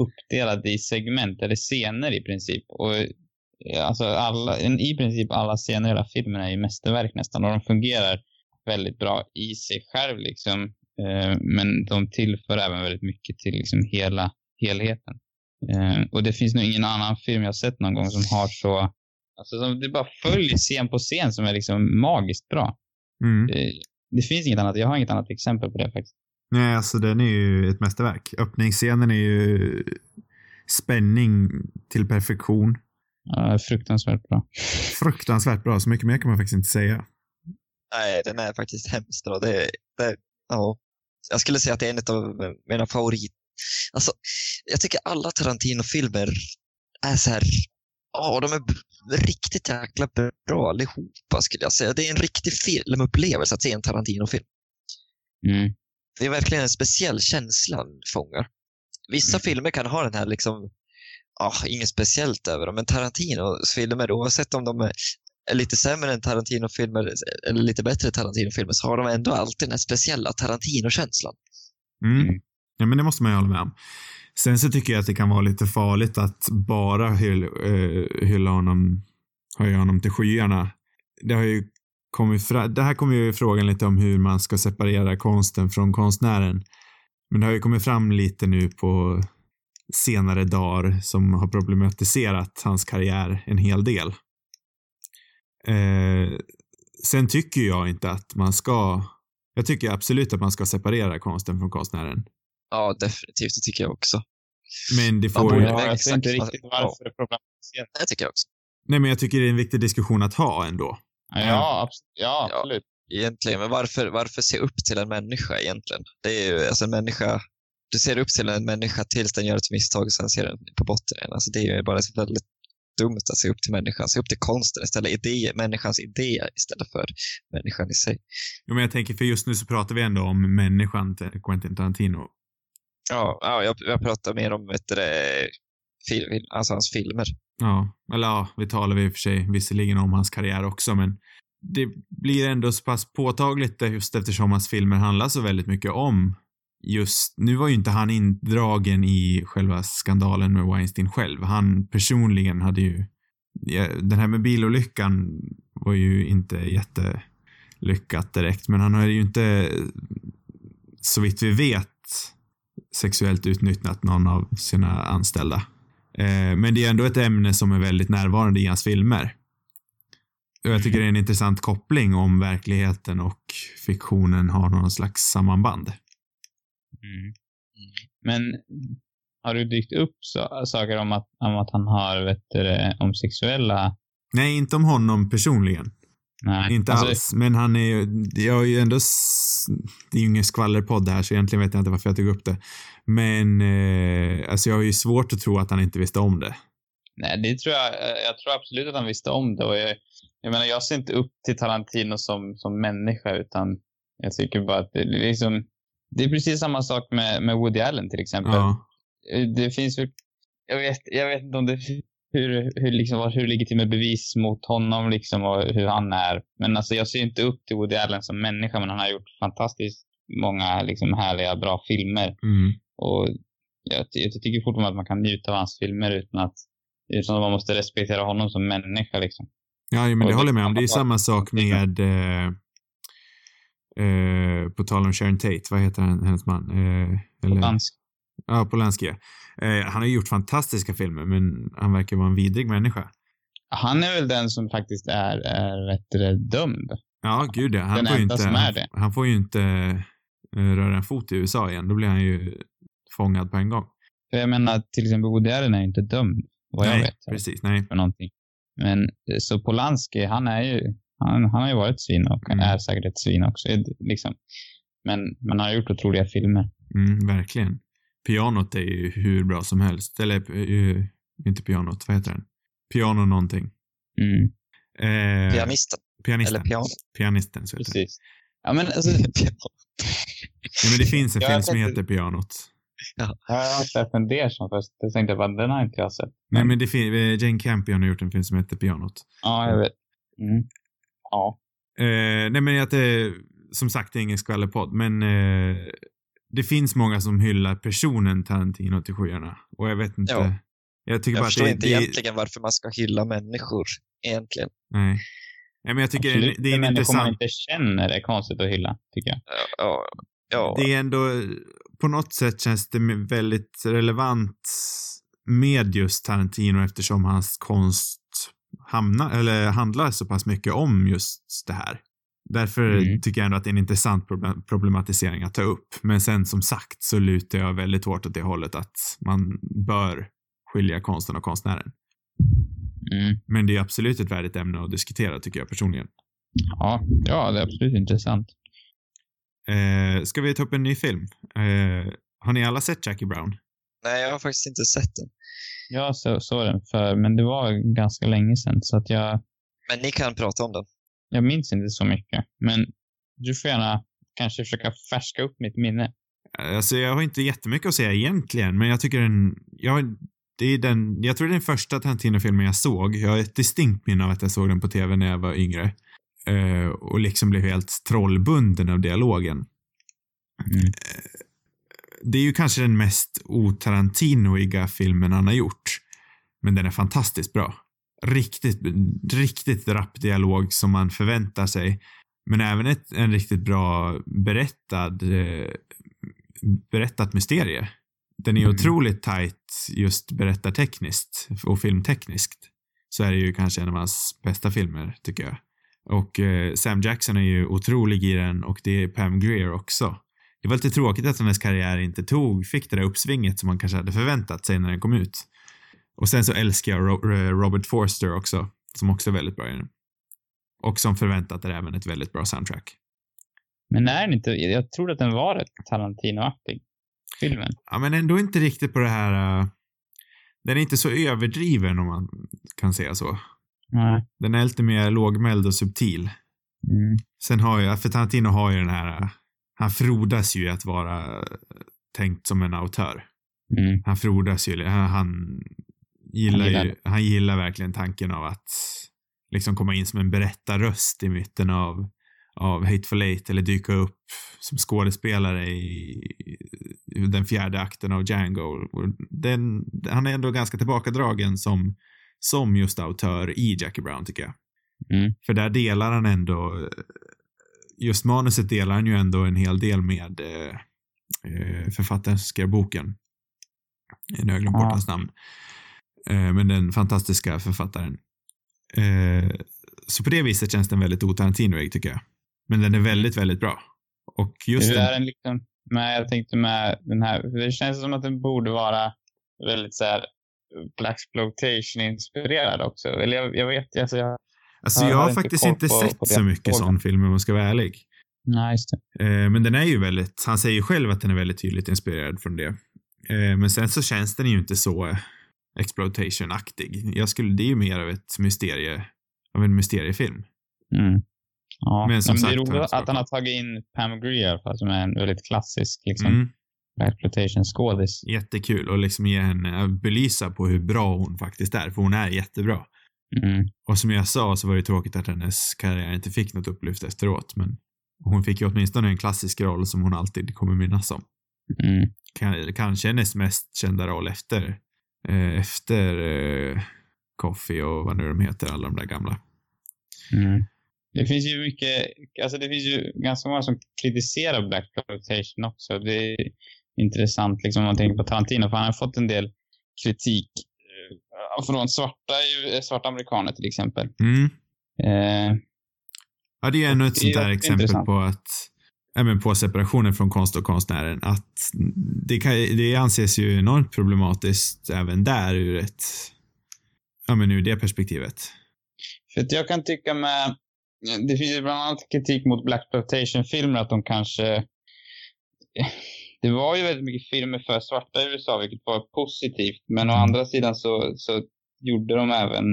uppdelad i segment eller scener i princip. Och alltså alla, i princip alla scener i hela filmen är ju mästerverk nästan och de fungerar väldigt bra i sig själv liksom. Eh, men de tillför även väldigt mycket till liksom hela helheten. Eh, och det finns nog ingen annan film jag sett någon gång som har så, alltså som det bara följer scen på scen som är liksom magiskt bra. Mm. Det, det finns inget annat. Jag har inget annat exempel på det faktiskt. Nej, alltså den är ju ett mästerverk. Öppningsscenen är ju spänning till perfektion. Ja, fruktansvärt bra. Fruktansvärt bra, så mycket mer kan man faktiskt inte säga. Nej, den är faktiskt hemskt bra. Det, det, ja. Jag skulle säga att det är en av mina favorit... Alltså, jag tycker alla Tarantino-filmer är så här... Ja, de är riktigt jäkla bra allihopa skulle jag säga. Det är en riktig filmupplevelse att se en Tarantino-film. Mm. Det är verkligen en speciell känsla fångar. Vissa Mm. filmer kan ha den här liksom, ja, inget speciellt över dem, men Tarantinos filmer, oavsett om de är lite sämre än Tarantino-filmer eller lite bättre Tarantino-filmer, så har de ändå alltid den här speciella Tarantino-känslan. Mm. Mm. Ja, men det måste man ju hålla med om. Sen så tycker jag att det kan vara lite farligt att bara hyll, eh, hylla honom, höja honom till skyarna. Det har ju kommit fra, det här kommer ju frågan lite om hur man ska separera konsten från konstnären. Men det har ju kommit fram lite nu på senare dagar som har problematiserat hans karriär en hel del. Eh, sen tycker jag inte att man ska, jag tycker absolut att man ska separera konsten från konstnären. Ja, definitivt. Det tycker jag också. Men det får Ja, jag ser inte riktigt Ja. varför det problematiseras. Det tycker jag också. nej men jag tycker det är en viktig diskussion att ha ändå. Ja, abs- ja, Ja. absolut. Egentligen, men varför, varför se upp till en människa egentligen? Det är ju, alltså en människa, du ser upp till en människa tills den gör ett misstag och sen ser den på botten igen. Alltså det är ju bara så väldigt dumt att se upp till människan. Se upp till konsten istället, idé, människans idé istället för människan i sig. Jo, men jag tänker, för just nu så pratar vi ändå om människan till Quentin Tarantino. Ja, ja jag, jag pratar mer om vet du, det, fil, alltså hans filmer. Ja, eller ja, vi talar vi i och för sig visserligen om hans karriär också, men det blir ändå så pass påtagligt det just eftersom hans filmer handlar så väldigt mycket om just, nu var ju inte han indragen i själva skandalen med Weinstein själv. Han personligen hade ju, ja, den här med bilolyckan var ju inte jättelyckat direkt, men han har ju inte, så vitt vi vet, sexuellt utnyttjat någon av sina anställda. Eh, men det är ändå ett ämne som är väldigt närvarande i hans filmer. Och jag tycker det är en intressant koppling om verkligheten och fiktionen har någon slags sammanband. Mm. Men har du dykt upp så, saker om att, om att han har, vet du, om sexuella... Nej, inte om honom personligen. Nej. Inte Alltså, alls. Men han är ju, jag har ju ändå, det är ju ingen skvallerpodd här så egentligen vet jag inte varför jag tog upp det. Men eh, alltså jag har ju svårt att tro att han inte visste om det. Nej, det tror jag. Jag tror absolut att han visste om det. Och jag, jag menar, jag ser inte upp till Tarantino som, som människa, utan jag tycker bara att det, är liksom... Det är precis samma sak med, med Woody Allen till exempel. Ja. Det finns ju... Jag vet, jag vet inte om det... Hur, hur, liksom, hur det ligger till med bevis mot honom liksom, och hur han är. Men alltså, jag ser inte upp till Woody Allen som människa, men han har gjort fantastiskt många liksom, härliga, bra filmer. Mm. Och jag, jag tycker fortfarande att man kan njuta av hans filmer utan att, utan att man måste respektera honom som människa. Liksom. Ja, men Och det det håller jag med om. Det är samma sak med, eh, eh, på tal om Sharon Tate, vad heter han, hennes man? Eh, eller, Dansk. Ja, Polanski. Eh, han har gjort fantastiska filmer, men han verkar vara en vidrig människa. Han är väl den som faktiskt är, är det, dömd. Ja, gud ja. Han Den får ju inte, han, han får ju inte eh, röra en fot i USA igen. Då blir han ju fångad på en gång. För jag menar, till exempel Woody Allen är ju inte dömd, vad jag nej, vet. precis. Nej. För någonting. Men eh, så Polanski, han är ju, han, han har ju varit svin och Mm. är säkert ett svin också. Liksom. Men, men han har gjort otroliga filmer. Mm, verkligen. Pianot är ju hur bra som helst. Eller, eh, inte pianot, vad heter den? Piano någonting. Mm. Eh, Pianisten. pianisten. Eller piano. Pianisten, så heter det. Precis. Ja, men alltså, Ja, men det finns en Ja, film som heter Pianot. jag har inte varit fundersam först. Jag tänkte bara, den har inte jag sett. Nej, men det eh, Jane Campion har gjort en film som heter Pianot. Ja, jag vet. Mm. Ja. Eh, nej, men att det, som sagt, det är ingen skvallerpodd, men eh, det finns många som hyllar personen Tarantino till skyarna. Och jag vet inte. Ja. Jag tycker Jag bara att förstår det, inte det, egentligen varför man ska hylla människor, egentligen. Nej. Nej, men jag tycker Absolut. det är en människor man intressant... inte känner är konstigt att hylla, tycker jag. Ja, ja. Det är ändå, på något sätt känns det väldigt relevant med just Tarantino eftersom hans konst hamnar, eller handlar så pass mycket om just det här. Därför Mm. tycker jag ändå att det är en intressant problem- problematisering att ta upp. Men sen som sagt så lutar jag väldigt hårt åt det hållet att man bör skilja konsten och konstnären. Mm. Men det är absolut ett värdigt ämne att diskutera tycker jag personligen. Ja, ja, det är absolut intressant. Eh, ska vi ta upp en ny film? Eh, har ni alla sett Jackie Brown? Nej, jag har faktiskt inte sett den. Jag så, såg den för, men det var ganska länge sedan, så att jag, Men ni kan prata om den. jag minns inte så mycket. Men du får gärna kanske försöka färska upp mitt minne. Alltså jag har inte jättemycket att säga egentligen, men jag tycker den, jag, det är den, jag tror det är den första Tarantino-filmen jag såg. Jag har ett distinkt minne av att jag såg den på tv när jag var yngre. Eh, och liksom blev helt trollbunden av dialogen. Mm. Det är ju kanske den mest otarantinoiga filmen han har gjort. Men den är fantastiskt bra. Riktigt, riktigt rapp dialog som man förväntar sig. Men även ett, en riktigt bra berättad, eh, berättat mysterie. Den är Mm. otroligt tight just berättartekniskt och filmtekniskt. Så är det ju kanske en av hans bästa filmer, tycker jag. Och eh, Sam Jackson är ju otrolig i den och det är Pam Grier också. Det var lite tråkigt att hennes karriär inte tog, fick det där uppsvinget som man kanske hade förväntat sig när den kom ut. Och sen så älskar jag eh, Robert Forster också, som också är väldigt bra i den. Och som förväntat är även ett väldigt bra soundtrack. Men är den inte, jag tror att den var rätt Tarantino-aktig, filmen. Ja, men ändå inte riktigt på det här... Uh, den är inte så överdriven om man kan säga så. Nej. Den är lite mer lågmäld och subtil. Mm. Sen har ju, för Tarantino har ju den här, uh, han frodas ju att vara tänkt som en autör. Mm. Han frodas ju, han, gillar Han gillar ju, han gillar verkligen tanken av att liksom komma in som en berättarröst i mitten av, av Hateful Eight eller dyka upp som skådespelare i, i den fjärde akten av Django. Den, han är ändå ganska tillbakadragen som, som just autör i Jackie Brown tycker jag. Mm. För där delar han ändå, just manuset delar han ju ändå en hel del med eh, eh, författaren som skrev boken. Nu har jag glömt bort hans namn. Eh, men den fantastiska författaren. Eh, så på det viset känns den väldigt otarantinoig tycker jag. Men den är väldigt, väldigt bra. Och just Hur är den liksom, med, jag tänkte med den här, det känns som att den borde vara väldigt så här Blaxploitation-inspirerad också. Eller jag, jag vet, alltså jag, alltså jag jag har faktiskt inte på- sett på så mycket frågan. sån film om man ska vara ärlig. nej just det. Eh, men den är ju väldigt, han säger ju själv att den är väldigt tydligt inspirerad från det. Eh, men sen så känns den ju inte så exploitation-aktig. Jag skulle, det är ju mer av ett mysterie, av en mysteriefilm. Mm. Ja, Men men, som det sagt, är roligt han att han har tagit in Pam Grier alla fall, som är en väldigt klassisk liksom, Mm. exploitation-skådis. Jättekul och liksom ge henne, att belysa på hur bra hon faktiskt är, för hon är jättebra. Mm. Och som jag sa så var det tråkigt att hennes karriär inte fick något upplyft efteråt, men hon fick ju åtminstone en klassisk roll som hon alltid kommer minnas om. Mm. Kan- Kanske hennes mest kända roll efter, eh, efter eh, Coffee och vad nu de heter, alla de där gamla. Mm. Det finns ju mycket, alltså det finns ju ganska många som kritiserar Blaxploitation också. Det är intressant liksom om man tänker på Tarantino, för han har fått en del kritik från svarta, ju- svarta amerikaner till exempel. Mm. Eh, Ja, det är ännu ett sånt där exempel intressant. på att men på separationen från konst och konstnären. Att det, kan, det anses ju enormt problematiskt även där ur ett, ja men ur det perspektivet. För att jag kan tycka med, det finns ju bland annat kritik mot Blaxploitation-filmer att de kanske, det var ju väldigt mycket filmer för svarta i USA, vilket var positivt. Men å Mm. andra sidan så, så gjorde de även,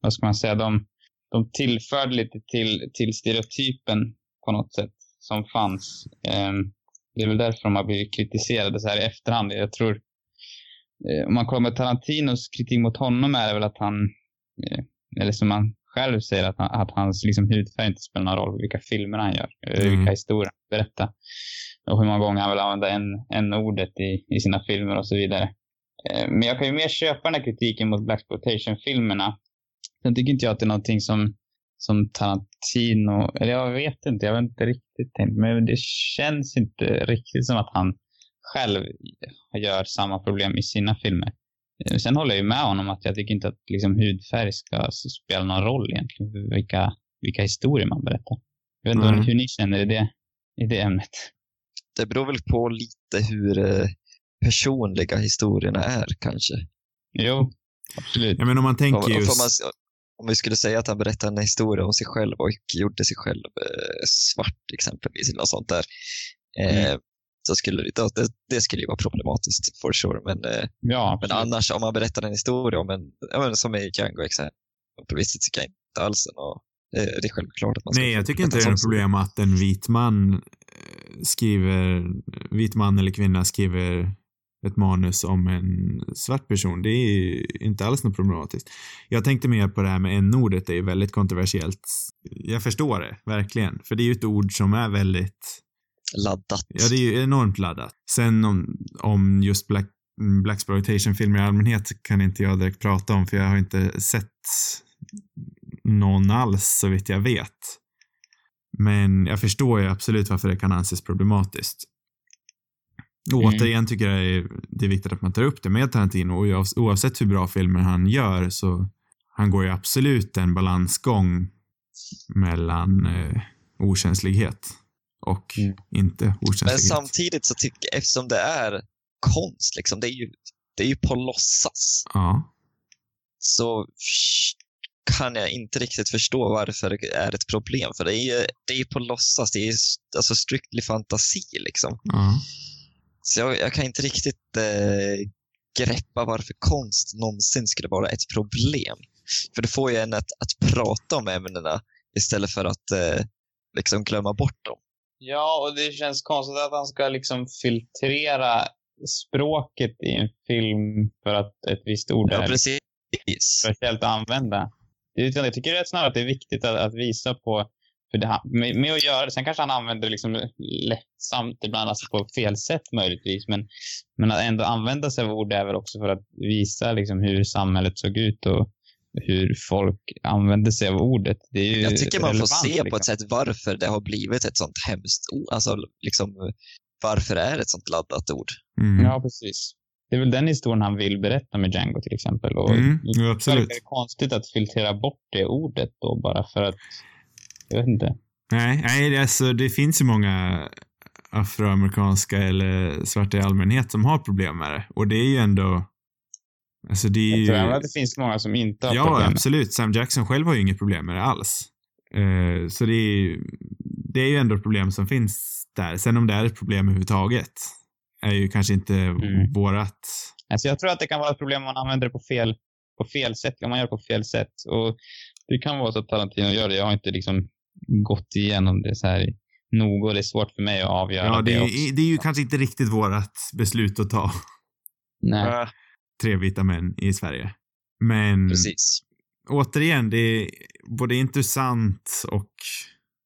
vad ska man säga, de, de tillförde lite till, till stereotypen på något sätt som fanns. Um, det är väl därför de har blivit kritiserade så här i efterhand. Jag tror, eh, om man kollar med Tarantinos kritik mot honom är det väl att han, eh, eller som han själv säger, att, han, att hans liksom, hudfärg inte spelar någon roll vilka filmer han gör, mm. vilka historier han berättar. Och hur många gånger han vill använda en, en ordet i, i sina filmer och så vidare. Eh, men jag kan ju mer köpa den här kritiken mot Blaxploitation-filmerna. Sen tycker inte jag att det är någonting som som Tarantino, eller jag vet inte, jag har inte riktigt tänkt, men det känns inte riktigt som att han själv gör samma problem i sina filmer. Eh, sen håller jag ju med honom att jag tycker inte att liksom, hudfärg ska spela någon roll egentligen för vilka, vilka historier man berättar. Jag vet inte mm. hur ni känner i det, i det ämnet. Det beror väl på lite hur eh, personliga historierna är kanske. Jo, absolut. Ja, men om man tänker just... Man, om vi skulle säga att han berättar en historia om sig själv och gjorde sig själv eh, svart exempelvis, eller något sånt där, eh, mm. så skulle det, det, det, skulle ju vara problematiskt for sure. Men, eh, ja, men annars, om man berättar en historia om en, ja, som i Django exempelvis, så tycker jag inte alls och, eh, det är självklart att man ska Nej, jag tycker inte det är något problem att en vit man skriver, vit man eller kvinna skriver ett manus om en svart person. Det är inte alls något problematiskt. Jag tänkte mer på det här med n-ordet, det är väldigt kontroversiellt. Jag förstår det, verkligen. För det är ju ett ord som är väldigt... Laddat. Ja, det är ju enormt laddat. Sen om, om just Black, Blaxploitation-filmer i allmänhet kan inte jag direkt prata om, för jag har inte sett någon alls, så vitt jag vet. Men jag förstår ju absolut varför det kan anses problematiskt. Och mm. återigen tycker jag det är viktigt att man tar upp det med Tarantino och oavsett hur bra filmer han gör så han går ju absolut en balansgång mellan eh, okänslighet och mm. inte okänslighet. Men samtidigt så tycker jag, eftersom det är konst, liksom, det är ju, det är ju på låtsas. Ja. Så kan jag inte riktigt förstå varför det är ett problem. För det är ju det är på låtsas, det är ju alltså strictly fantasi liksom. Ja. Så jag, jag kan inte riktigt eh, greppa varför konst någonsin skulle vara ett problem. För det får ju en att, att prata om ämnena istället för att eh, liksom glömma bort dem. Ja, och det känns konstigt att han ska liksom filtrera språket i en film för att ett visst ord ja, är precis. speciellt att använda. Jag tycker snarare att det är viktigt att, att visa på för det, med, med, att göra det, sen kanske han använder det liksom lättsamt ibland, alltså på fel sätt möjligtvis, men, men att ändå använda sig av ord är väl också för att visa liksom hur samhället såg ut och hur folk använde sig av ordet. Det är ju Jag tycker man får se liksom. på ett sätt varför det har blivit ett sånt hemskt ord. Alltså, liksom, varför är det ett sånt laddat ord? Mm. Ja, precis. Det är väl den historien han vill berätta med Django till exempel. Och mm. Det är konstigt att filtrera bort det ordet då bara för att jag vet inte. Nej, nej alltså det finns ju många afroamerikanska eller svarta i allmänhet som har problem med det. Och det är ju ändå... Alltså det är jag tror att det finns många som inte har ja, problem. Ja, absolut. Sam Jackson själv har ju inget problem med det alls. Uh, så det är, ju, det är ju ändå ett problem som finns där. Sen om det är ett problem överhuvudtaget är ju kanske inte mm. vårat... Alltså jag tror att det kan vara ett problem om man använder det på fel, på fel sätt, om man gör det på fel sätt. Och det kan vara så att Tarantino gör det. Jag har inte liksom gått igenom det så här noga och det är svårt för mig att avgöra ja, det. Det, är, det är ju kanske inte riktigt vårat beslut att ta. Nej. Tre vita män i Sverige. Men Precis. återigen, det är både intressant och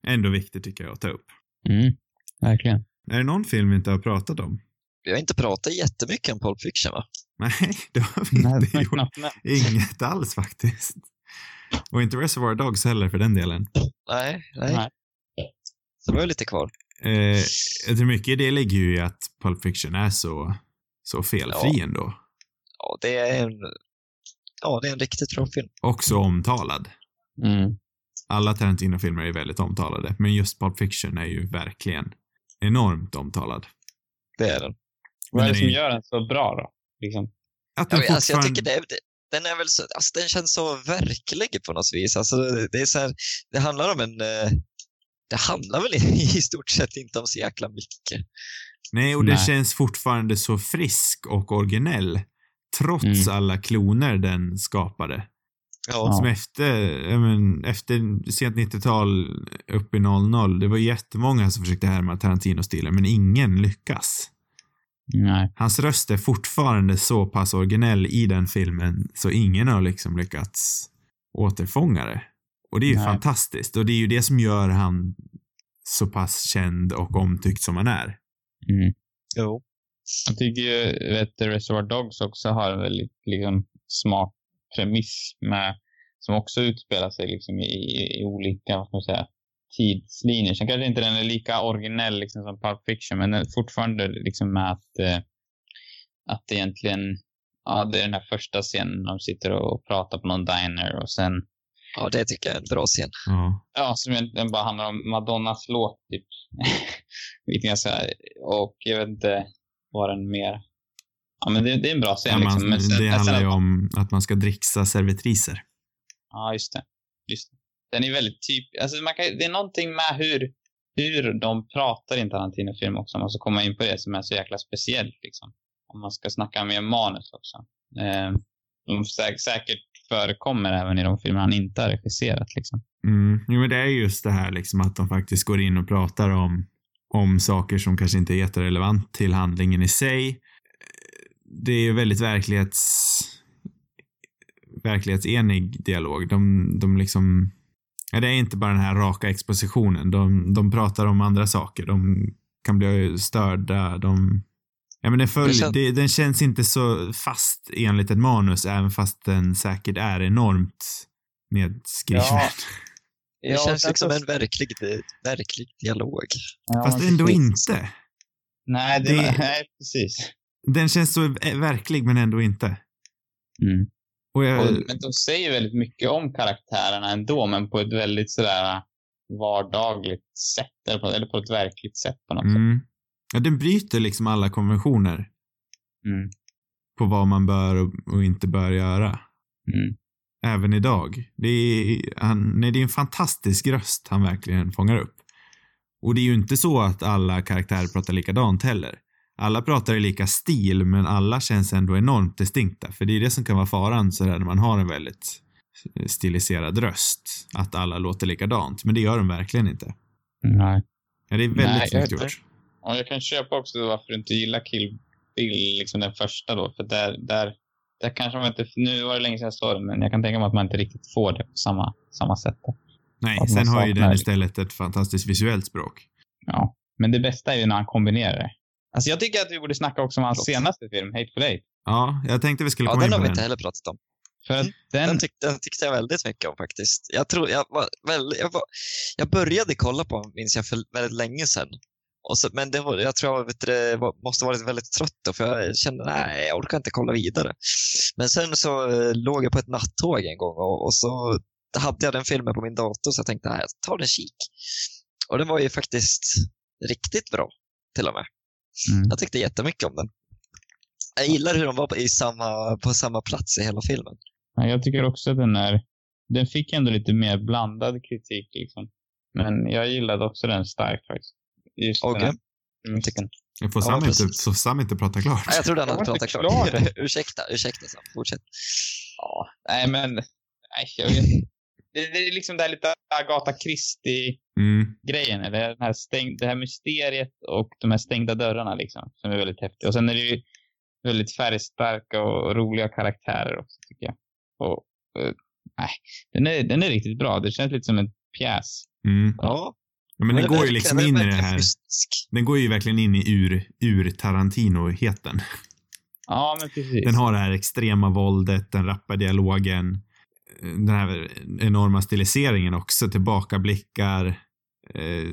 ändå viktigt tycker jag att ta upp. Mm, verkligen. Är det någon film vi inte har pratat om? Vi har inte pratat jättemycket om Pulp Fiction va? Nej, det har vi inte Nej, gjort. Inget alls faktiskt. Och inte Reservoir Dogs heller för den delen. Nej, nej. nej. Så det var lite kvar. Eh, jag tror mycket det ligger ju i att Pulp Fiction är så, så felfri ja. ändå. Ja, det är en, ja, det är en riktigt bra film. Också omtalad. Mm. Alla Tarantino-filmer är väldigt omtalade, men just Pulp Fiction är ju verkligen enormt omtalad. Det är den. Vad är det som gör den så bra då? Liksom? Att den ja, fortfarande... alltså, jag tycker det, den är väl så, alltså den känns så verklig på något vis. Alltså det är så här, det handlar om en, eh, det handlar väl i stort sett inte om så jäkla mycket. Nej, och det Nej. känns fortfarande så frisk och originell. Trots mm. alla kloner den skapade. Ja. Som efter, men, efter sent 90-tal, upp i 00, det var jättemånga som försökte härma Tarantino-stilen, men ingen lyckas. Nej. Hans röst är fortfarande så pass originell i den filmen, så ingen har liksom lyckats återfånga det. Och det är ju Nej. fantastiskt. Och det är ju det som gör han så pass känd och omtyckt som han är. Mm. Jo. Jag tycker ju, vet du, Reservoir Dogs också har en väldigt liksom, smart premiss med, som också utspelar sig liksom i, i, i olika, vad ska man säga, tidslinjer. Sen kanske inte den är lika originell liksom som Pulp Fiction, men den är fortfarande liksom med att, eh, att egentligen, ja, det är den här första scenen de sitter och pratar på någon diner och sen, Ja, det tycker jag är en bra scen. Ja. ja, som egentligen bara handlar om Madonnas låt typ. Och jag vet inte vad den mer, ja men det, det är en bra scen Ja, man, liksom. Men sen- det handlar ju att- om att man ska dricksa servitriser. Ja, just det. Just det. Den är väldigt typ... Alltså man kan, det är någonting med hur, hur de pratar i en Tarantino-film också, om man ska komma in på det, som är så jäkla speciellt. Liksom. Om man ska snacka mer manus också. Eh, de sä säkert förekommer även i de filmer han inte har regisserat. Liksom. Mm. Jo, men det är just det här liksom att de faktiskt går in och pratar om, om saker som kanske inte är jätterelevant till handlingen i sig. Det är ju väldigt verklighets verklighetsenig dialog. De, de liksom ja, det är inte bara den här raka expositionen. De, de pratar om andra saker. De kan bli störda. De Ja, men den, följer, Det kän- det, den känns inte så fast enligt ett manus, även fast den säkert är enormt nedskriven. Ja. Det känns sen liksom en verklig, verklig dialog. Ja, Fast ändå precis. inte. Nej, det, Det- nej, precis. Den känns så verklig, men ändå inte. Mm. Jag, Och, men de säger väldigt mycket om karaktärerna ändå, men på ett väldigt sådär vardagligt sätt, eller på, eller på ett verkligt sätt på något sätt. mm, ja, den bryter liksom alla konventioner Mm. på vad man bör och, och inte bör göra. Mm. Även idag. Det är, han, nej, det är en fantastisk röst han verkligen fångar upp. Och det är ju inte så att alla karaktärer pratar likadant heller. Alla pratar i lika stil, men alla känns ändå enormt distinkta. För det är det som kan vara faran sådär när man har en väldigt stiliserad röst. Att alla låter likadant. Men det gör de verkligen inte. Nej. Ja, det är väldigt snyggt gjort. Och jag kan köpa också varför du inte gillar Kill Bill, liksom den första då. För där, där, där kanske man inte, nu var det länge sedan jag såg den, men jag kan tänka mig att man inte riktigt får det på samma, samma sätt. Då. Nej, sen har ju den det. istället ett fantastiskt visuellt språk. Ja. Men det bästa är ju när han kombinerar det. Alltså jag tycker att vi borde snacka också om hans senaste film, Hateful Eight. Ja, jag tänkte vi skulle Ja, komma den in har på vi den. inte heller pratat om. För att den, Den, tyck, den tyckte jag väldigt mycket om faktiskt. Jag tror, jag var väldigt, jag, var, jag började kolla på den, minns jag, för väldigt länge sedan. Och så, men det var, jag tror jag vet, du, det måste ha varit väldigt trött då, för jag kände nej, jag orkar inte kolla vidare. Men sen så eh, låg jag på ett nattåg en gång och, och så hade jag den filmen på min dator så jag tänkte, nej, jag tar en kik. Och den var ju faktiskt riktigt bra, till och med. Mm. Jag tyckte jättemycket om den. Jag gillar hur de var på, i samma, på samma plats i hela filmen. ja, jag tycker också att den är, den fick ändå lite mer blandad kritik liksom. Men jag gillade också den starkt faktiskt. Just den Okej. här musiken. Får Ja, Sam, inte, precis. får Sam inte prata klart? Nej, jag trodde han Jag hade pratat inte klart. klar. ursäkta, ursäkta Sam. Fortsätt. Ja, nej men, nej jag vet det, det är liksom det här lite Agatha Christie-grejen, Mm. den här stäng, det här mysteriet och de här stängda dörrarna liksom, som är väldigt häftiga. Och sen är det ju väldigt färgstarka och roliga karaktärer också tycker jag. Och, eh, nej, den är, den är riktigt bra. Det känns lite som en pjäs. Mm. Ja, Ja, men den går ju liksom in i det här. mystisk. Den går ju verkligen in i ur, ur Tarantino-heten. Ja, men precis. Den har det här extrema våldet, den rappa dialogen, den här enorma stiliseringen också, tillbakablickar, eh,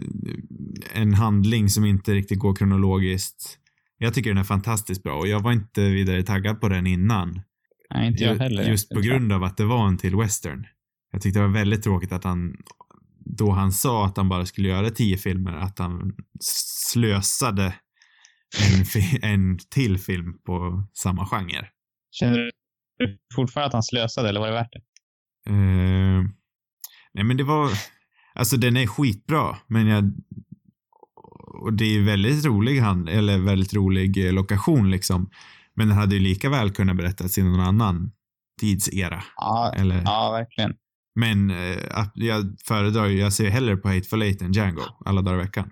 en handling som inte riktigt går kronologiskt. Jag tycker den är fantastiskt bra och jag var inte vidare taggad på den innan. Nej, inte jag heller. Just på grund av att det var en till western. Jag tyckte det var väldigt tråkigt att han, då han sa att han bara skulle göra tio filmer, att han slösade en, en till film på samma genre. Känner du fortfarande att han slösade eller var det värt det? Eh, nej men det var, alltså den är skitbra, men jag, och det är väldigt rolig hand, eller väldigt rolig eh, lokation liksom. Men den hade ju lika väl kunnat berättas i någon annan tidsera. Ja, Eller, ja verkligen. Men eh, jag föredrar ju, jag ser hellre på Hateful Eight än Django alla dagar i veckan.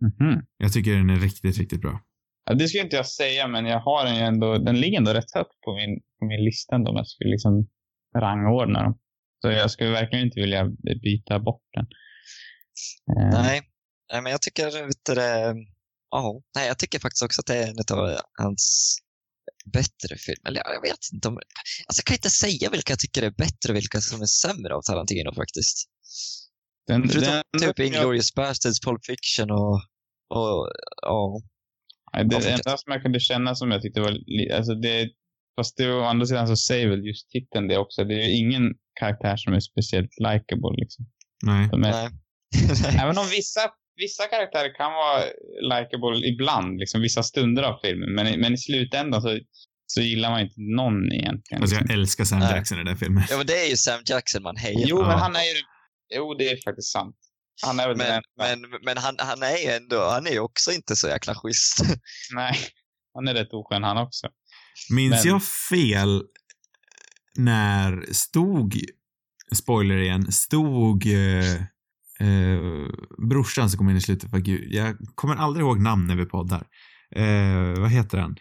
Mhm. Jag tycker den är riktigt, riktigt bra. Ja, det skulle inte jag säga, men jag har den ju ändå, den ligger ändå rätt högt på min, på min lista ändå om jag skulle liksom rangordna dem. Så jag skulle verkligen inte vilja byta bort den. Eh, Nej. Nej, men jag tycker, vet du, ja, nej, jag tycker faktiskt också att det är en av hans bättre filmer. Eller jag vet inte om, alltså jag kan inte säga vilka jag tycker är bättre och vilka som är sämre av Tarantino faktiskt. Den, Förutom den, typ jag- Inglourious Basterds, Pulp Fiction och, och. Nej, det enda som jag kunde känna som jag tyckte var, alltså det, fast det, å andra sidan så säger väl just titeln det också. Det är ju ingen karaktär som är speciellt likable liksom. Nej. Är, Nej. Även om vissa, vissa karaktärer kan vara likable ibland, liksom vissa stunder av filmen, men, i- men i slutändan så, så gillar man inte någon egentligen. Alltså jag älskar Sam Nej. Jackson i den filmen. Ja, men det är ju Sam Jackson man hejar Jo. Ja. men han är ju, jo det är faktiskt sant. Han är väl den Men, enda. men, men han, han är ju ändå, han är ju också inte så jäkla schysst. Nej, han är rätt oskön han också. Minns Men- jag fel när stod, spoiler igen, stod eh, eh, brorsan som kom in i slutet, för gud, jag kommer aldrig ihåg namn när vi poddar. Eh, vad heter han?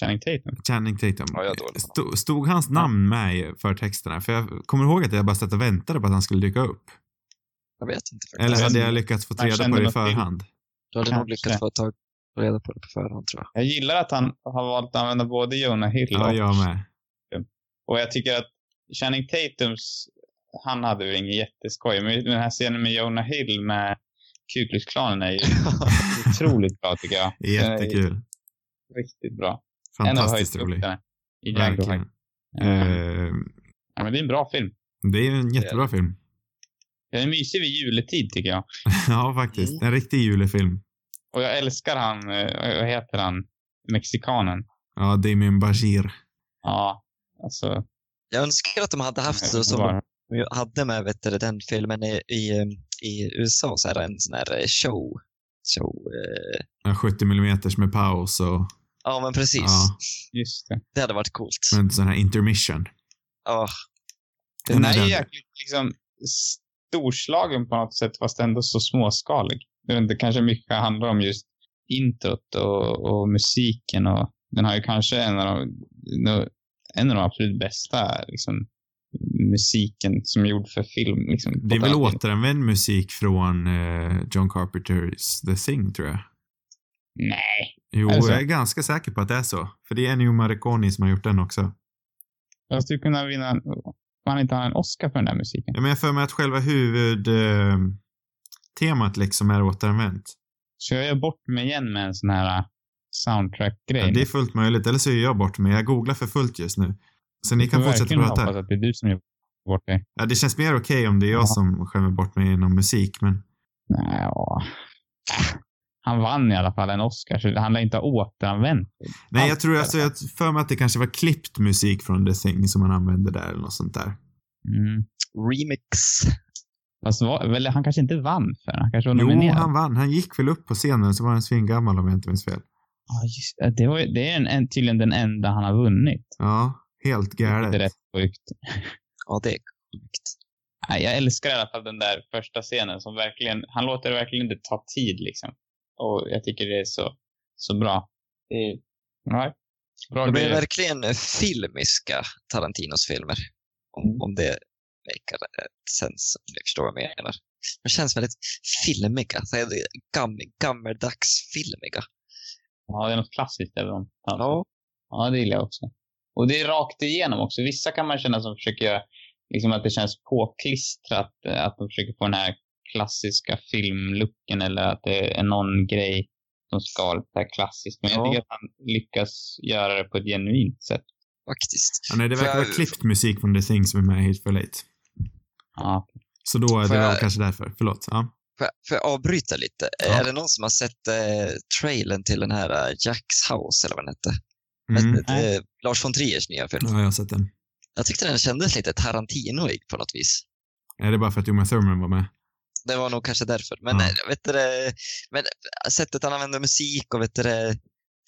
Channing Tatum. Channing Tatum. Ja, Stod, stod hans namn med i förtexterna? För jag kommer ihåg att jag bara satt och väntade på att han skulle dyka upp. Jag vet inte faktiskt. Eller hade jag lyckats få reda på det i förhand? Du hade nog lyckats få tag reda på det på förhand tror jag. Jag gillar att han har valt att använda både Jonah Hill Ja, och, jag med. och jag tycker att Channing Tatums, han hade väl ingen jätteskoj, men den här scenen med Jonah Hill med Ku Klux Klanen är ju otroligt bra tycker jag. Jättekul. Riktigt bra. Fantastiskt rolig. i. Verkligen. Eh, Ja, men det är en bra film. det är ju en jättebra film. Den är mysig vid juletid tycker jag. Ja, faktiskt. Mm. En riktig julefilm. Och jag älskar han, eh, vad heter han, mexikanen. Ja, Damien Bashir. Ja, alltså. Jag önskar att de hade haft så det som de hade med vet du, den filmen i, i, i USA, så här, en sån här eh, show. show eh, Ja, 70 mm med paus och ja, men precis. Ja. Just det. Det hade varit coolt. med en sån här intermission. Ja, Den är är ju den. jäkligt liksom storslagen på något sätt fast ändå så småskalig. Inte, kanske mycket handlar om just introt och, och musiken och den har ju kanske en av de, en av de absolut bästa liksom, musiken som är gjord för film. Liksom, Det är väl återanvänd musik från eh, John Carpenters The Thing, tror jag. Nej. Jo, Är det jag är ganska säker på att det är så. För det är Ennio Morricone som har gjort den också. Jag skulle kunna vinna, man inte ha en Oscar för den där musiken. Ja, men jag för mig att själva huvudtemat eh, temat liksom är återanvänt. Så jag gör bort mig igen med en sån här soundtrack-grej. Ja, det är fullt möjligt. Eller så är jag bort mig. Jag googlar för fullt just nu. Så ni kan Jag fortsätta prata. hoppas att det är du som gör bort dig. Ja, det känns mer okej om det är jag Ja. som skämmer bort mig inom musik, men Nej, ja. Han vann i alla fall en Oscar, så han lär inte ha återanvänt. Nej, jag tror alltså, jag för mig att det kanske var klippt musik från The Thing som man använde där eller något sånt där. Mm. remix. Fast var, han kanske inte vann för. Han kanske var Jo, nominerad. han vann. Han gick väl upp på scenen så var han svingammal om jag inte minns fel. Ja, just, det. var, det är en, en, tydligen den enda han har vunnit. Ja, helt Det är galet. rätt sjukt. Ja, det är sjukt. Jag älskar i alla fall den där första scenen som verkligen, han låter det verkligen inte ta tid liksom. Och jag tycker det är så, så bra. Det är, bra De blir grejer. verkligen filmiska Tarantinos filmer. Om, om det ett sens, om ni förstår vad jag menar. De känns väldigt filmiga. Så är det gam, gammeldags filmiga. Ja, det är något klassiskt över dem. Ja, Ja, det gillar jag också. Och det är rakt igenom också. Vissa kan man känna som försöker göra, liksom att det känns påklistrat, eh, att de försöker få den här klassiska filmlooken eller att det är någon grej som ska vara lite här klassiskt. Men jag Ja. tycker att han lyckas göra det på ett genuint sätt. faktiskt. Ja, nej, det verkar jag- vara klippt musik från The Thing som är med i Hateful Eight. Ja. Så då, det Får var jag- kanske därför. Förlåt. Ja. Får jag, får jag avbryta lite? Ja. Är det någon som har sett eh, trailern till den här eh, Jacks House, eller vad den hette? Mm. Med, Nej. eh, Lars von Triers nya film. Har jag sett den. Jag tyckte den kändes lite Tarantinoig på något vis. Är det bara för att Uma Thurman var med? Det var nog kanske därför. Men, Ja. eh, vet du, det, men eh, sättet han använder musik och vet du, det,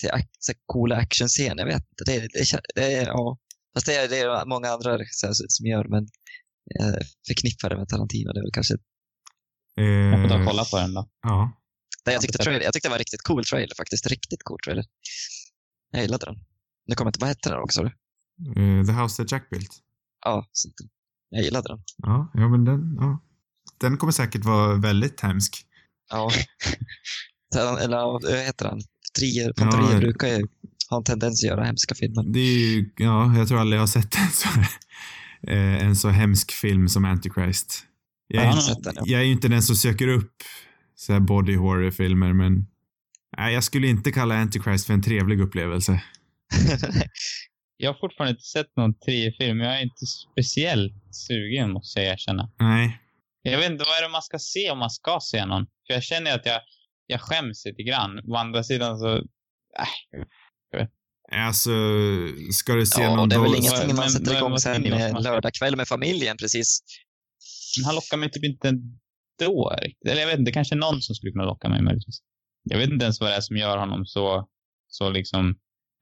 till så coola actionscener, jag vet inte. Det, det, det, är- ja, Fast det är, det är många andra som gör, men jag förknippar det med Tarantino. Det är väl kanske Jag får ta och Eh, kolla på den då. Ja. Nej, jag, tyckte trailer, jag tyckte det var en riktigt cool trailer faktiskt. Riktigt cool trailer. Jag gillade den. Nu kommer inte, vad hette den också? Eh, The House That Jack Built. Ja, jag gillade den. Ja, ja men den, ja. Den kommer säkert vara väldigt hemsk. Ja. Eller vad heter han? Trier, Pontorier Ja. brukar ju ha en tendens att göra hemska filmer. Det är ju, ja, jag tror aldrig jag har sett en så, eh, en så hemsk film som Antichrist. Jag är, Jag inte- jag är ju inte den som söker upp så här body horror-filmer, men nej, jag skulle inte kalla Antichrist för en trevlig upplevelse. Jag har fortfarande inte sett någon Trier-film, men jag är inte speciellt sugen måste jag erkänna. Nej. Jag vet inte, vad är det man ska se om man ska se någon? För jag känner att jag, jag skäms lite grann. Å andra sidan så... Äh, Alltså, ska du se ja, någon det är väl då- ingenting men- man sätter men- igång sen en lördagkväll med familjen precis. men han lockar mig typ inte ändå. Eller jag vet inte, kanske någon som skulle kunna locka mig möjligtvis. Jag vet inte ens vad det är som gör honom så, så liksom...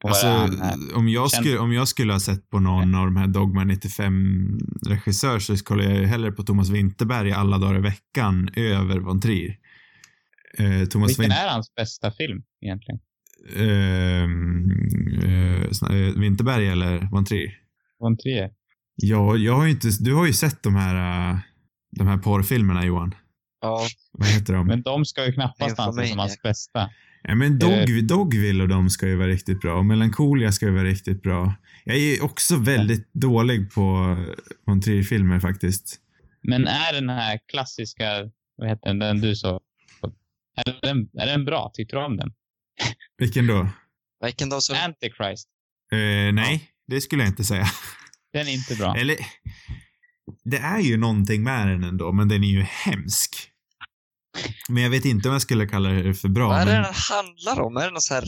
Alltså, är om jag, skulle, om jag skulle ha sett på någon av de här Dogma 95-regissör så kollar jag ju hellre på Thomas Winterberg alla dagar i veckan över Von Trier. Eh, Thomas Vilken Win- är hans bästa film egentligen? Ehm, eh, eh, Winterberg eller Von Trier? Von Trier? Ja, jag har ju inte, du har ju sett de här, eh, de här porrfilmerna Johan. Ja, Vad heter de? Men de ska ju knappast anses som hans bästa. Ja, men Dog, Dogville och de ska ju vara riktigt bra. Melancholia ska ju vara riktigt bra. Jag är ju också väldigt dålig på Von Trier-filmer faktiskt. Men är den här klassiska, vad heter den, den du sa? Är den, är den bra? Tyckte du om den? Vilken då? vilken dag så? Antichrist. Eh, nej, det skulle jag inte säga. Den är inte bra. Eller, det är ju någonting med den ändå, men den är ju hemsk. Men jag vet inte om jag skulle kalla det för bra. Vad är det men, den handlar om? Är det något så här...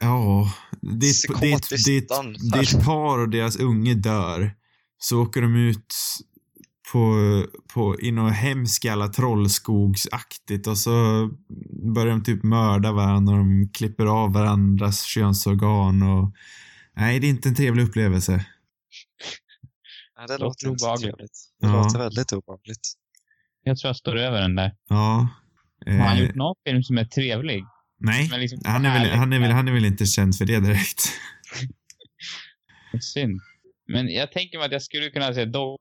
Ja, det är ett par och deras unge dör. Så åker de ut på, på, i något hemskt jävla trollskogsaktigt och så börjar de typ mörda varandra och de klipper av varandras könsorgan och nej, det är inte en trevlig upplevelse. Ja, det Låter obehagligt. Det Ja. låter väldigt obehagligt. Jag tror jag står över den där. Ja. Har han Eh, gjort någon film som är trevlig? nej, Men liksom han är, väl, han, är väl, han är väl inte känd för det direkt. Synd. Men jag tänker mig att jag skulle kunna se Dog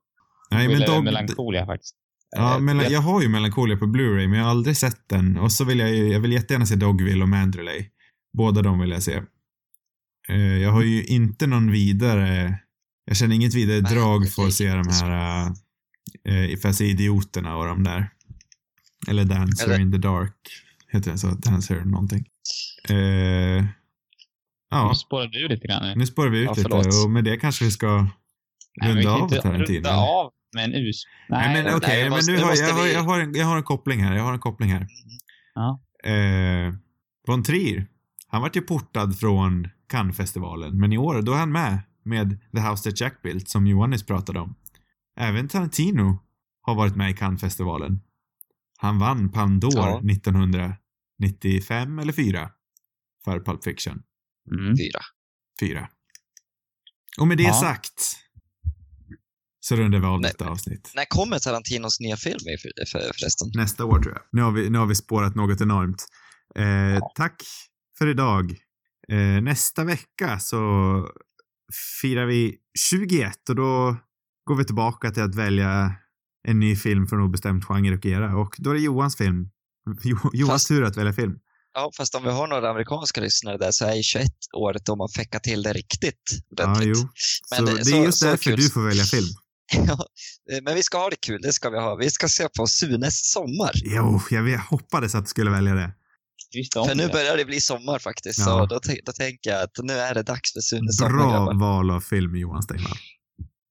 Nej, men Dog, Melancholia faktiskt. Ja, Eh, men jag- har ju Melancholia på Blu-ray, men jag har aldrig sett den. Och så vill jag ju, jag vill jättegärna se Dogville och Mandrelay. Båda de vill jag se. Eh, jag har ju inte någon vidare, jag känner inget vidare Nej, drag för att se de här, uh, för att se Idioterna och de där. Eller Dancer Eller- in the Dark, heter den så? Dancer någonting. Eh, ja, Nu spårar du lite grann nu. nu spårar vi ut Ja, lite och med det kanske vi ska Nej, runda kan av Tarantino. Runda av med en us. Nej, men nej, okej, men måste- nu det har jag, jag, har, vi- jag, har en, jag har en koppling här. Jag har en koppling här. Ja. Eh, Von Trier, han vart ju portad från Cannes-festivalen, men i år, då är han med med The House That Jack Built, som Johan nyss pratade om. Även Tarantino har varit med i Cannes-festivalen. Han vann Palme d'Or Ja. 1995 eller 4 för Pulp Fiction. Mm. Fyra. 4. Och med det Ja. sagt så rundar vi av Nej. detta avsnitt. När kommer Tarantinos nya film i för, för, förresten? Nästa år tror jag. Nu har vi, nu har vi spårat något enormt. Eh, Tack för idag. Eh, nästa vecka så firar vi 21 och då går vi tillbaka till att välja en ny film från obestämd genre och era och då är det Johans film. Jo, Johans Fast- tur att välja film. Ja, fast om vi har några amerikanska lyssnare där så är ju 21 året då man fäckar till det riktigt Ja, ordentligt. jo. Så Men det- det är så- just så därför du får välja film. Eh, men vi ska ha det kul, det ska vi ha. Vi ska se på Sunes sommar. Jo, jag hoppades att du skulle välja det. För nu det. börjar det bli sommar faktiskt, Ja. så då, då tänker jag att nu är det dags för Sunes sommar. Bra grabbar. val av film, Johan Stengvall.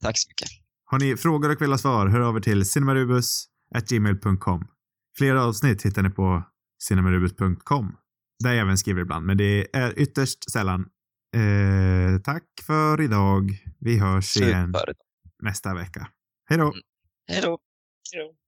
Tack så mycket. Har ni frågor och vill ha svar, hör av er till cinemarubus.gmail.com. Flera avsnitt hittar ni på cinemarubus.com. Där jag även skriver ibland, men det är ytterst sällan. Eh, tack för idag. Vi hörs igen Super nästa vecka. Hej då! Mm. Hej då.